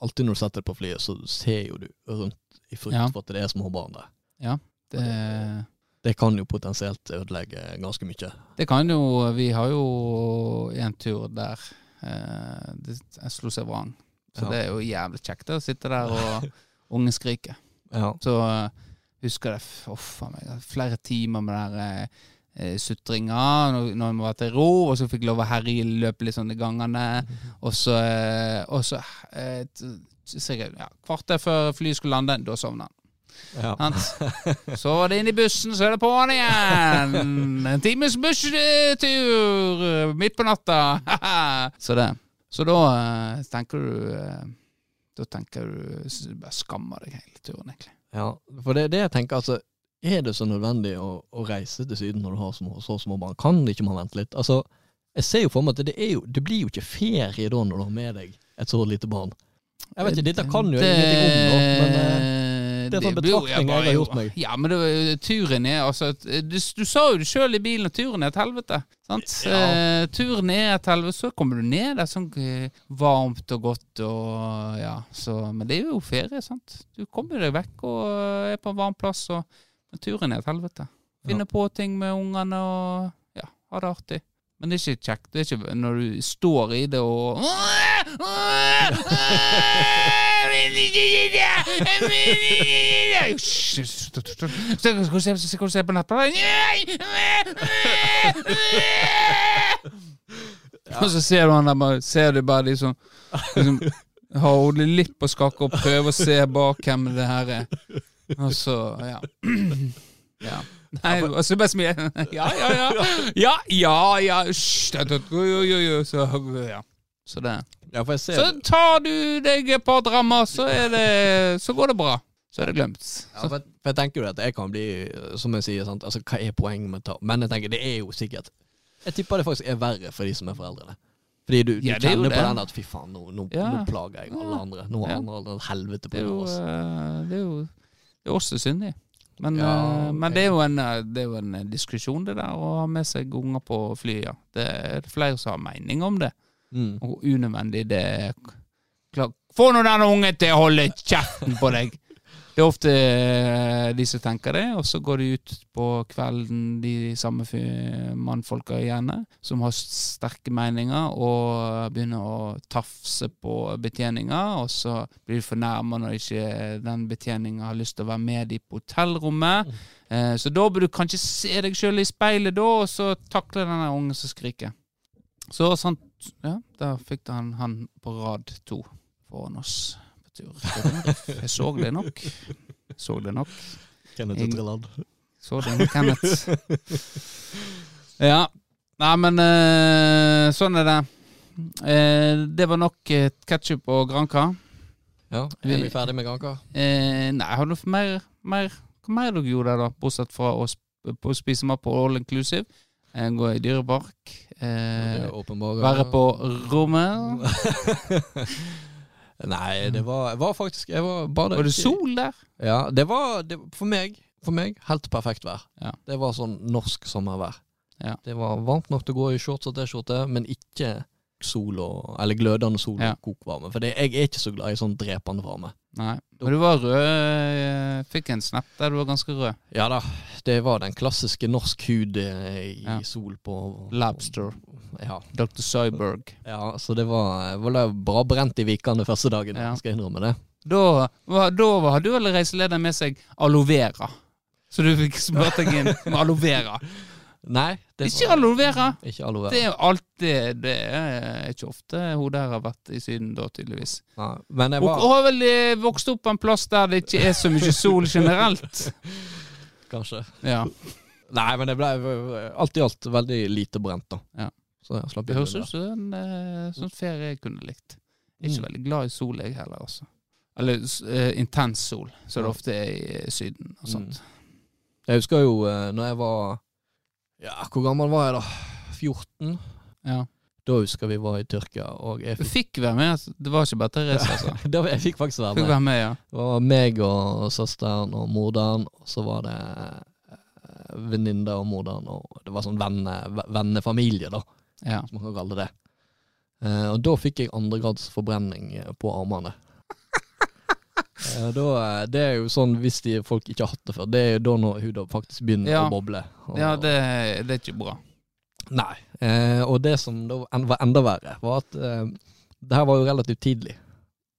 alltid når du setter deg på flyet, så ser jo du rundt i frykt Ja. for at det er små barn der. Ja, Det, Det kan jo potensielt ødelegge ganske mye. det kan jo Vi har jo en tur der eh, det, jeg slo seg vrang. Så Ja. det er jo jævlig kjekt å sitte der og ungen skriker. Ja. Så eh, husker jeg oh, meg. Flere timer med der eh, sutringa når, når vi var til ro, og så fikk jeg lov å herje løpe litt sånn i gangene. Og så, eh, og så eh, sikkert ja, kvarter før flyet skulle lande, da sovna han. Ja. Så var det inn i bussen, så er det på'n igjen! En times busstur midt på natta! så det. Så da eh, tenker du eh, Da tenker du bare skammer deg hele turen, egentlig. ja. For det er det jeg tenker, altså. Er det så nødvendig å, å reise til Syden når du har små, så små barn? Kan ikke man vente litt? Altså, jeg ser jo for meg at det, jo, det blir jo ikke ferie da når du har med deg et så lite barn. Jeg vet ikke, dette kan jo jeg ingenting om, da, men eh, det er sånn betraktning jeg har gjort meg. Ja, men det, turen er altså du, du sa jo det sjøl i bilen at turen er et helvete. Sant? Ja. Uh, turen er et helvete, så kommer du ned der sånn uh, varmt og godt og ja, så Men det er jo ferie, sant. Du kommer deg vekk og uh, er på en varm plass, og men turen er et helvete. Finne på ting med ungene og ja, ha det artig. Men det er ikke kjekt. Det er ikke når du står i det og se, hva du se på nettbrettet? Og så ser du han der bare Ser du bare de som liksom, har hodet litt på skakke og prøver å se bak hvem det her er. Og så, ja. ja. Nei, og så bare smiler Ja, ja, ja. Ja, ja, ja. Hysj. Så, ja. Så det Ja, for jeg ser Så tar du deg et par drammer, så er det Så går det bra. Så er det glemt. Ja, for, jeg- for jeg tenker jo at jeg kan bli, som jeg sier, sant? Altså, hva er poenget med å ta Men jeg tenker, det er jo sikkert Jeg tipper det faktisk er verre for de som er foreldrene. Fordi du, du Ja, er kjenner på den at fy faen, nå, nå, Ja. nå plager jeg alle andre. Nå har Ja. andre helvete på Det er jo, oss. eh, det er jo det er også syndig. Men, Ja, uh, men det, er en, eh, det er jo en eh, diskusjon, det der å ha med seg unger på flyet. Ja. Det er flere som har mening om det. Mm. Og hvor unødvendig det er. Få nå den ungen til å holde kjeften på deg! Det er ofte eh, de som tenker det, og så går de ut på kvelden, de samme mannfolka gjerne, som har sterke meninger, og begynner å tafse på betjeninga, og så blir de fornærma når ikke den betjeninga har lyst til å være med de på hotellrommet. Eh, så da bør du kanskje se deg sjøl i speilet, da, og så takle den der ungen som skriker. Så sant, ja, da fikk han han på rad to foran oss tur. Jeg så det nok. Så det nok. Kenneth og Trilland. Så det med Kenneth. Ja. Nei, men eh, sånn er det. Eh, det var nok uh, ketsjup og Granca. Ja, er vi ferdig med Granka? Eh, nei, har du mer, mer Hva mer dere gjorde der, da? Bortsett fra å, sp spise mat på all inclusive. Eh, gå i dyrepark. Eh, være på rommet. Nei, det var, jeg var faktisk jeg var bare Var det sol der? Ja, det var det, for meg For meg helt perfekt vær. Ja. Det var sånn norsk sommervær. Ja. Det var varmt nok til å gå i shorts og T-skjorte, men ikke sol og Eller glødende sol og kokvarme. For det, jeg er ikke så glad i sånn drepende varme. Nei. Men du var rød. Jeg fikk en snap der du var ganske rød. Ja da, det var den klassiske norsk hud eh, i Ja. sol på Labster. Ja, Dr. Cyberg. ja, så det var, var bra brent i vikene første dagen, Ja. skal jeg innrømme det. Da, var- da var- hadde jo alle reiselederen med seg aloe vera. Så du fikk smurt deg inn med aloe vera. Nei, det Ikke aloe vera! ikke aloe vera. Det er jo alltid Det er ikke ofte hun der har vært i Syden da, tydeligvis. Nei, men jeg Hun har vel eh, vokst opp på en plass der det ikke er så mye sol generelt. Kanskje. Ja. Nei, men det ble alt i alt veldig lite brent, da. Ja. Så jeg slapp Det høres ut som en sånn ferie jeg kunne likt. Ikke Mm. veldig glad i sol, jeg heller, altså. Eller eh, intens sol, som det ofte er i Syden og sånt. Jeg husker jo uh, når jeg var Ja, hvor gammel var jeg da? 14? Ja. Da husker vi var i Tyrkia, og jeg Du fikk, fikk være med, altså. det var ikke bare Therese, altså. da, jeg fikk faktisk være Fikk med. være med, ja. Det var meg og søsteren og morderen, og så var det eh, venninne og morderen, og det var sånn venne, ve- vennefamilie, da, ja. som man kan kalle det. Eh, og da fikk jeg andregrads forbrenning eh, på armene. Eh, da, eh, det er jo sånn hvis de, folk ikke har hatt det før, det er jo da når huda faktisk begynner Ja. å boble. Og, Ja, det, det er ikke bra. Nei. Eh, og det som da var enda verre, var at eh, det her var jo relativt tidlig.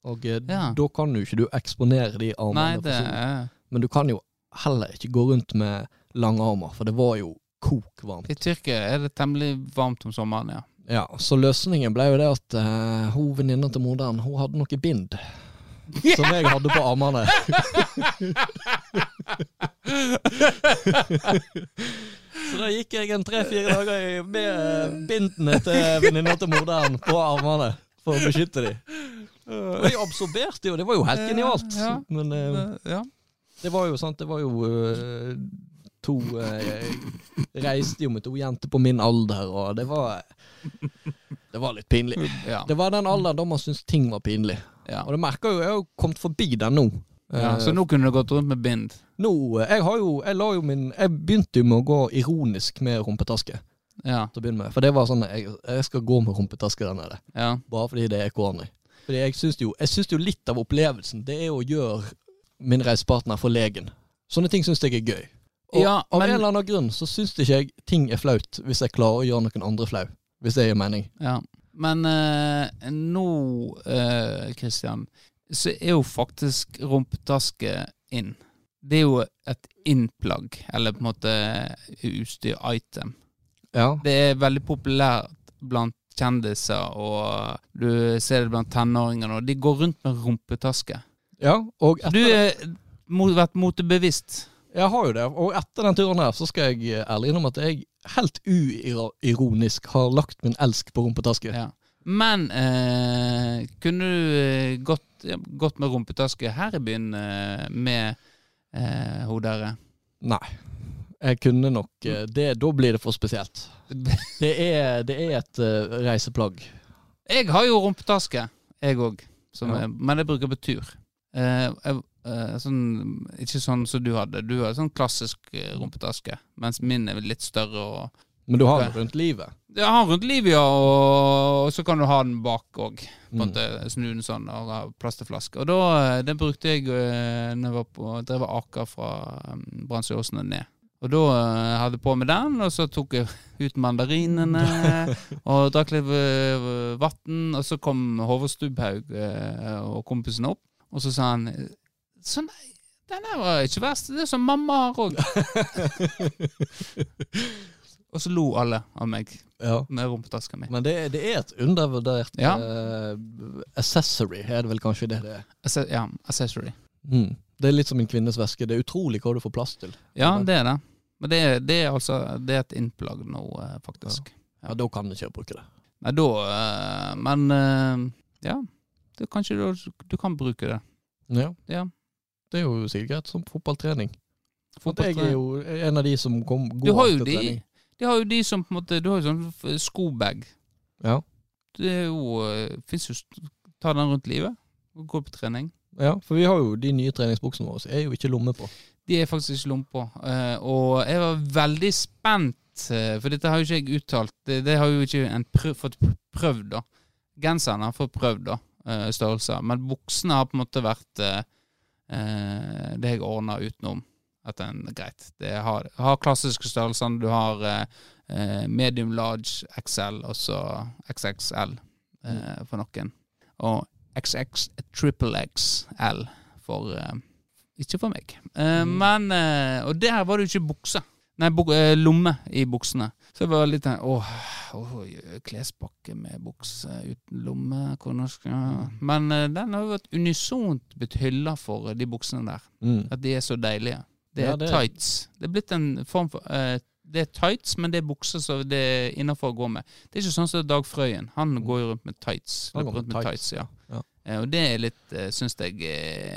Og eh, Ja. da kan jo ikke du eksponere de armene. Nei, det Men du kan jo heller ikke gå rundt med lange armer, for det var jo kokvarmt. I Tyrkia er det temmelig varmt om sommeren, ja. Ja, så løsningen ble jo det at eh, hun venninna til moderen, hun hadde noe bind. Som jeg hadde på armene. så da gikk jeg en tre-fire dager med eh, bindene til venninna til morderen på armene for å beskytte dem. Og de absorberte jo, det var jo helt genialt. Ja. Men eh, det var jo sant, det var jo eh, to eh, Reiste jo med to jenter på min alder, og det var Det var litt pinlig. Det var den alderen da man syntes ting var pinlig. Ja. Og det merker jo, jeg har jo kommet forbi den nå. ja. Eh, Så nå kunne du gått rundt med bind? nå eh, Jeg har jo Jeg la jo min Jeg begynte jo med å gå ironisk med rumpetaske Ja. til å begynne med. For det var sånn jeg, jeg skal gå med rumpetaske der nede. ja. Bare fordi det er corny. Fordi jeg syns jo, jo litt av opplevelsen Det er å gjøre min reisepartner forlegen. Sånne ting syns jeg er gøy. Og Ja, av en eller annen grunn så syns ikke jeg ting er flaut hvis jeg klarer å gjøre noen andre flau. Hvis det gir mening. Ja. Men eh, nå, eh, Christian, så er jo faktisk rumpetaske inn. Det er jo et innplagg, eller på en måte utstyr-item. Ja. Det er veldig populært blant kjendiser, og du ser det blant tenåringer nå. De går rundt med rumpetaske. ja og etter... du har vært motebevisst. Jeg har jo det. Og etter den turen her så skal jeg ærlig innrømme at jeg helt uironisk har lagt min elsk på rumpetaske. Ja. Men eh, kunne du eh, gått, gått med rumpetaske her i byen eh, med eh, hun der? Nei. Jeg kunne nok eh, det, Da blir det for spesielt. Det er, det er et uh, reiseplagg. Jeg har jo rumpetaske, jeg òg. Ja. Men jeg bruker på tur. Eh, jeg, eh, sånn, ikke sånn som du hadde. Du har sånn klassisk eh, rumpetaske, mens min er litt større. og Men du har den rundt livet. Jeg har den rundt livet, ja, og, og så kan du ha den bak òg. Mm. Snu den sånn og ha plass til flaske. Og da, den det brukte jeg når jeg var på, drev Aker fra um, og ned. Og da eh, hadde jeg på med den, og så tok jeg ut mandarinene og drakk litt vann. Og så kom Håvard Stubbhaug eh, og kompisen opp, og så sa han Så nei, den her var ikke verst. Det er som mamma har òg. og så lo alle av meg Ja. med rumpetaska mi. Men det, det er et undervurdert Ja. uh, accessory, er det vel kanskje det det er. Asse- Ja, accessory. Mm. Det er litt som en kvinnes væske. Det er utrolig hva du får plass til. Ja, det er det. Men det det er altså Det er et innplagg nå, eh, faktisk. Ja, Da kan du ikke bruke det. Nei, da uh, Men uh, ja. Det, kanskje du, du kan bruke det. Ja. Ja. Det er jo sikkert greit som fotballtrening. Fotballtrening. jeg er jo en av de som kom, går Du har jo etter de trening. De har jo de som på en måte Du har jo sånn skobag. Ja. Det er jo uh, Fins jo Ta den rundt livet og gå på trening. ja, for vi har jo de nye treningsbuksene våre. så er jo ikke lomme på. De er faktisk ikke lomme på. Eh, og jeg var veldig spent, eh, for dette har jo ikke jeg uttalt. Det, det har jo ikke en prøv, fått prøvd, da. Genseren har fått prøvd, da, eh, størrelser. Men buksene har på en måte vært eh, det jeg ordna utenom. At den er greit. Det har, har klassiske størrelser. Du har eh, eh, medium large XL, og så XXL eh, for noen. Og XX triple XL for eh, ikke for meg. Eh, Mm. Men Og der var det jo ikke bukse. Nei, lomme i buksene. Så jeg var litt sånn Åh, klespakke med bukse uten lomme hvor norsk, ja. Men eh, den har jo vært unisont blitt hylla for, eh, de buksene der. Mm. At de er så deilige. Det er Ja, det- tights. Det er blitt en form for uh, Det er tights, men det er bukser som det er innafor å gå med. Det er ikke sånn som Dag Frøyen. Han går jo rundt med tights. Han går med rundt med tights, ja. ja. Uh, og det er litt, syns jeg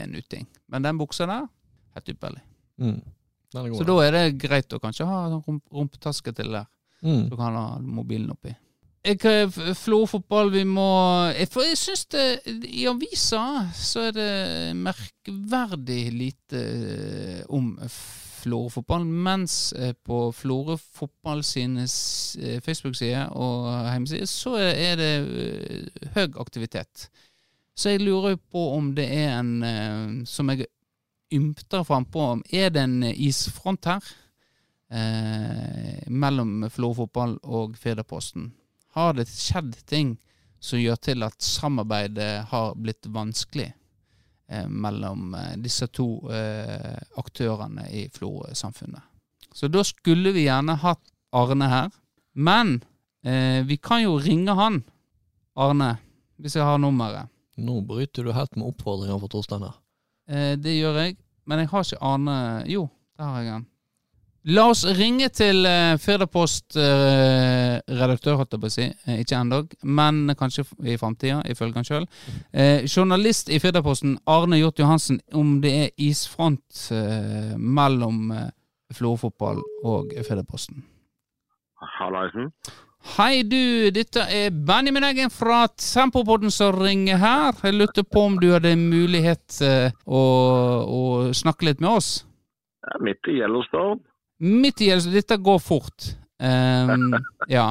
en uting. Men den buksa der, helt ypperlig. Mm. Så da er det greit å kanskje ha rump rumpetaske til der. Mm. Så kan han ha mobilen oppi. Jeg, eh, f- Florø-fotball, vi må For jeg syns det I avisa så er det merkverdig lite eh, om Florø-fotball, mens eh, på Florø fotball sine eh, Facebook-sider og hjemmesider så er det høy aktivitet. Så jeg lurer på om det er en Som jeg ymter frampå er det en isfront her? Eh, mellom Florø fotball og Firdaposten. Har det skjedd ting som gjør til at samarbeidet har blitt vanskelig eh, mellom eh, disse to eh, aktørene i Florø-samfunnet? Så da skulle vi gjerne hatt Arne her. Men eh, vi kan jo ringe han, Arne, hvis jeg har nummeret. Nå bryter du helt med oppfordringa for Torstein her. Eh, det gjør jeg, men jeg har ikke Arne Jo, der har jeg han. La oss ringe til uh, Firdapost-redaktør, holdt jeg på å si. Eh, ikke ennå, men kanskje i framtida, ifølge han sjøl. Eh, journalist i Firdaposten, Arne Hjort Johansen, om det er isfront eh, mellom uh, Florø-fotball og Firdaposten. Hallaisen. Hei, du. Dette er Benjamin Eggen fra Tempopodden som ringer her. Jeg lurte på om du hadde mulighet eh, å, å snakke litt med oss? Jeg er midt i Yellowstone. Midt i så dette går fort. Um, ja.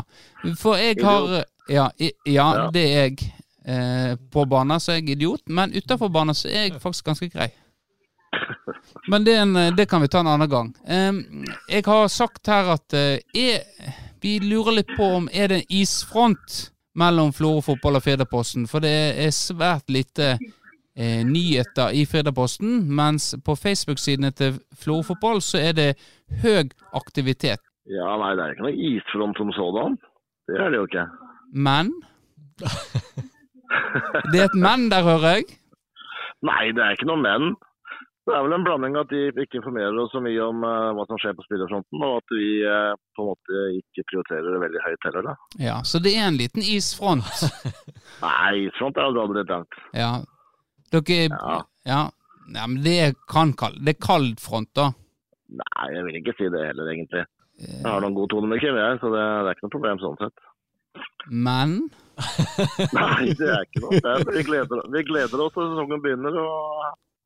For jeg har Ja, i, ja det er jeg. Eh, på banen så er jeg idiot, men utafor banen så er jeg faktisk ganske grei. Men det, en, det kan vi ta en annen gang. Em, jeg har sagt her at eh, vi lurer litt på om er det en isfront mellom Florø fotball og Firdaposten. For det er svært lite eh, nyheter i Firdaposten, mens på Facebook-sidene til Florø fotball så er det høy aktivitet. Ja, nei, det er ikke noe isfront som sådan. Det er det jo ikke. Men Det er et men der, hører jeg. Nei, det er ikke noe men. Det er vel en blanding at de ikke informerer oss så mye om uh, hva som skjer på spillerfronten, og at vi uh, på en måte ikke prioriterer det veldig høyt heller, da. Ja, Så det er en liten isfront. Nei, isfront er jo aldri langt. Ja. Dere Ja. Ja. ja men det er, kan kall, det er kald front, da. Nei, jeg vil ikke si det heller, egentlig. Jeg har noen gode Kim, jeg, så det, det er ikke noe problem sånn sett. Men Nei, det er ikke noe. Er, vi, gleder, vi gleder oss til sesongen begynner, og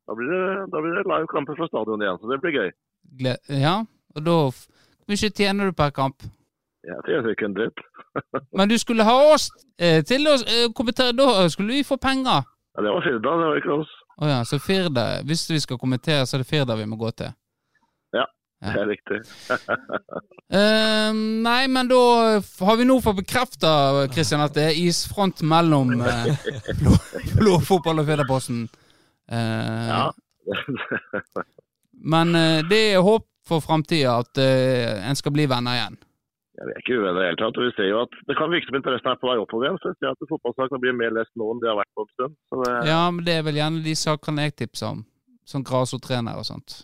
da blir det, da blir det live kamper fra stadion igjen, så det blir gøy. gle- Ja, og da Hvor mye tjener du per kamp? Jeg tjener ikke en dritt. Men du skulle ha oss eh, til å eh, kommentere, da skulle vi få penger. Ja, det var Firda, det var ikke oss. Oh, ja, så Firda Hvis vi skal kommentere, så er det Firda vi må gå til. Ja, Det er riktig. uh, nei, men da har vi nå fått bekrefta, at det er isfront mellom uh, fotball og Firdaposten. Uh, Ja. Men eh, det er håp for framtida at eh, en skal bli venner igjen. Ja, vi er ikke uvenner i det hele tatt. og Vi ser jo at det kan virke som interessen er på vei oppover igjen. Så jeg ser at fotballsakene blir mer lest nå enn de har vært på en stund. Så det, Ja, men det er vel gjerne de sakene jeg tipser om. Som grasrottrener og sånt.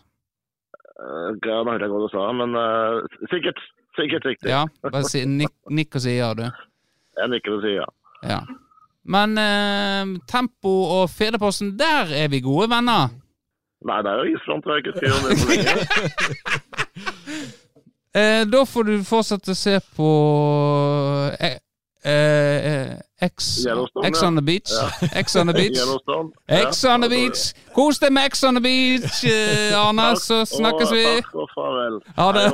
eh, ja, nå hørte jeg hva du sa, men uh, sikkert. Sikkert riktig. Ja, bare si, nikk, nikk og si ja, du. Jeg nikker og sier ja. Ja. Men uh, Tempo og Fedreposten, der er vi gode venner. Nei, det er jo isfront. Jeg har ikke skrevet om det for lenge. Eh, da får du fortsette å se på eh, eh, X, X on the beach. X on the beach. X on the beach. Kos deg med X on the beach, eh, Arne, så snakkes vi. Takk og farvel. Ha det.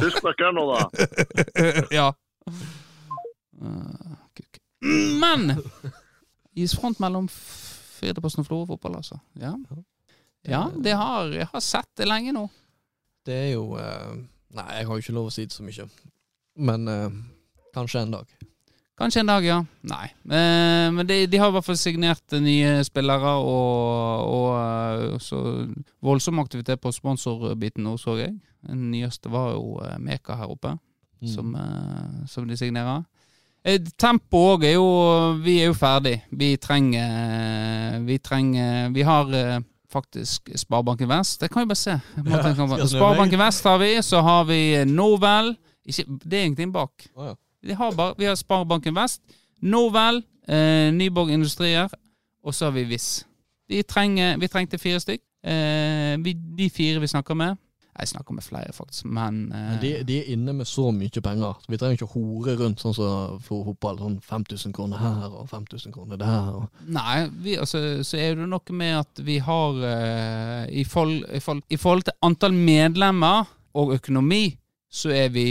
Husk, dere nå, da. ja. Kuk. Men isfront mellom Firdaposten og Florø fotball, altså. Ja. ja, det har jeg har sett det lenge nå. Det er jo eh, Nei, jeg har jo ikke lov å si det så mye. Men eh, kanskje en dag. Kanskje en dag, ja. Nei. Eh, men de, de har i hvert fall signert nye spillere, og, og eh, så voldsom aktivitet på sponsorbiten nå, så jeg. Den nyeste var jo eh, Meka her oppe, som, eh, som de signerer. Eh, Tempo òg er jo Vi er jo ferdig. Vi trenger Vi trenger Vi har faktisk Sparebanken Vest. Det kan vi bare se. Ja, Sparebanken Vest har vi, så har vi Novel. Ikke, det er ingenting bak. Oh, ja. Vi har, bare, vi har Sparebanken Vest, Novel, eh, Nyborg Industrier, og så har vi Viss. Vi, trenger, vi trengte fire stykk. Eh, vi, de fire vi snakker med Jeg snakker med flere, faktisk, men, eh, Men de, de er inne med så mye penger. Vi trenger ikke å hore rundt sånn som for fotball. Sånn 5000 kroner her og 5000 kroner der. Og. Nei, vi, altså, så er det noe med at vi har uh, i, forhold, i, forhold, I forhold til antall medlemmer og økonomi, så er vi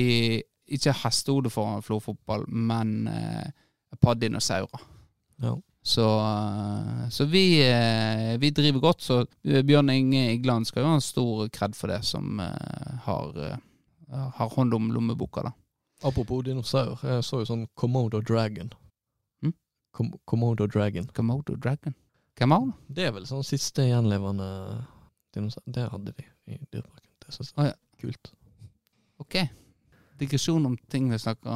ikke hestehode for Florfotball, men eh, padde dinosaurer. Ja. Så, så vi, eh, vi driver godt. Så eh, Bjørn Inge Igland skal jo ha en stor kred for det, som eh, har, har hånd om lommeboka, da. Apropos dinosaur, jeg så jo sånn Komodo Dragon. Mm? Kom Komodo Dragon. Komodo Dragon. Hvem har det? Det er vel sånn siste gjenlevende dinosaur. Det hadde de i Dyreparken. Det syns jeg er ja. kult. Ok. Digresjon om ting vi snakker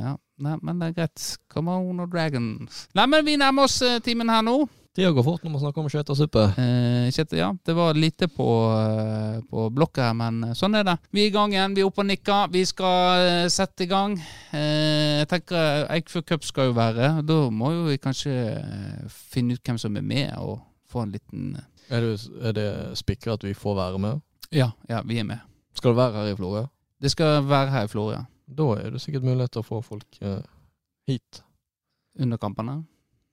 Ja, Nei, men det er greit. Come on, og dragons. Nei, men vi nærmer oss eh, timen her nå. Tida går fort når man snakker om skjøtersuppe. Eh, Kjetil, ja, det var lite på, eh, på blokka her, men eh, sånn er det. Vi er i gang igjen. Vi er oppe og nikker. Vi skal eh, sette i gang. Eh, jeg tenker eh, Eikfjord Cup skal jo være. Da må jo vi kanskje eh, finne ut hvem som er med, og få en liten eh, Er det, er det spikra at vi får være med? Ja, ja, vi er med. Skal det være her i Florø? Det skal være her i Florø Da er det sikkert mulighet til å få folk eh, hit. under kampene.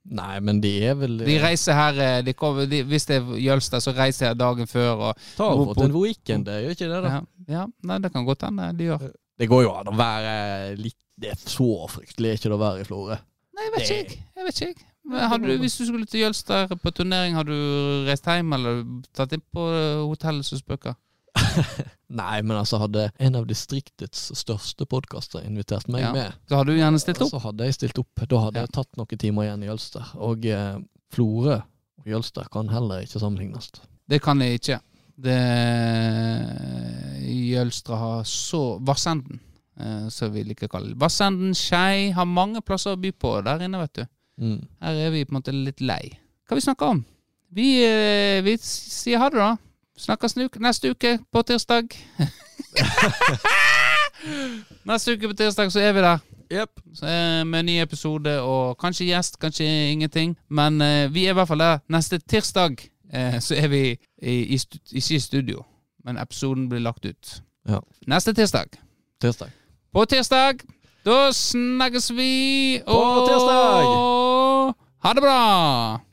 Nei, men de er vel De reiser her eh, de kommer, de, Hvis det er Jølstad, så reiser jeg dagen før. Og, tar fått en weekend, det gjør ikke det? da? ja, ja, nei, det kan godt hende de gjør. Det går jo an å være litt Det er så fryktelig ikke det å være i Florø. Nei, jeg vet Det- ikke, jeg. vet ikke. Du, hvis du skulle til Jølster på turnering, har du reist hjem eller tatt inn på hotellet som spøker? Nei, men altså hadde en av distriktets største podkaster invitert meg Ja. med, Så hadde du gjerne stilt opp. så hadde jeg stilt opp. Da hadde Ja. jeg tatt noen timer igjen i Jølster. Og eh, Florø og Jølster kan heller ikke sammenlignes. Det kan jeg ikke. Det Jølstra har så Vassenden, eh, som vi liker å kalle det. Vassenden, Skei har mange plasser å by på der inne, vet du. Mm. Her er vi på en måte litt lei. Hva vi snakker om? Vi, eh, vi sier ha det, da. Snakkes neste uke på tirsdag. neste uke på tirsdag så er vi der. Så, eh, med ny episode og kanskje gjest, kanskje ingenting. Men uh, vi er i hvert fall der neste tirsdag. uh, så er vi i, i, stu- ikke i studio, men episoden blir lagt ut. Ja. Neste tirsdag. Tirsdag. På tirsdag, da snakkes vi. På tirsdag! Ha det bra!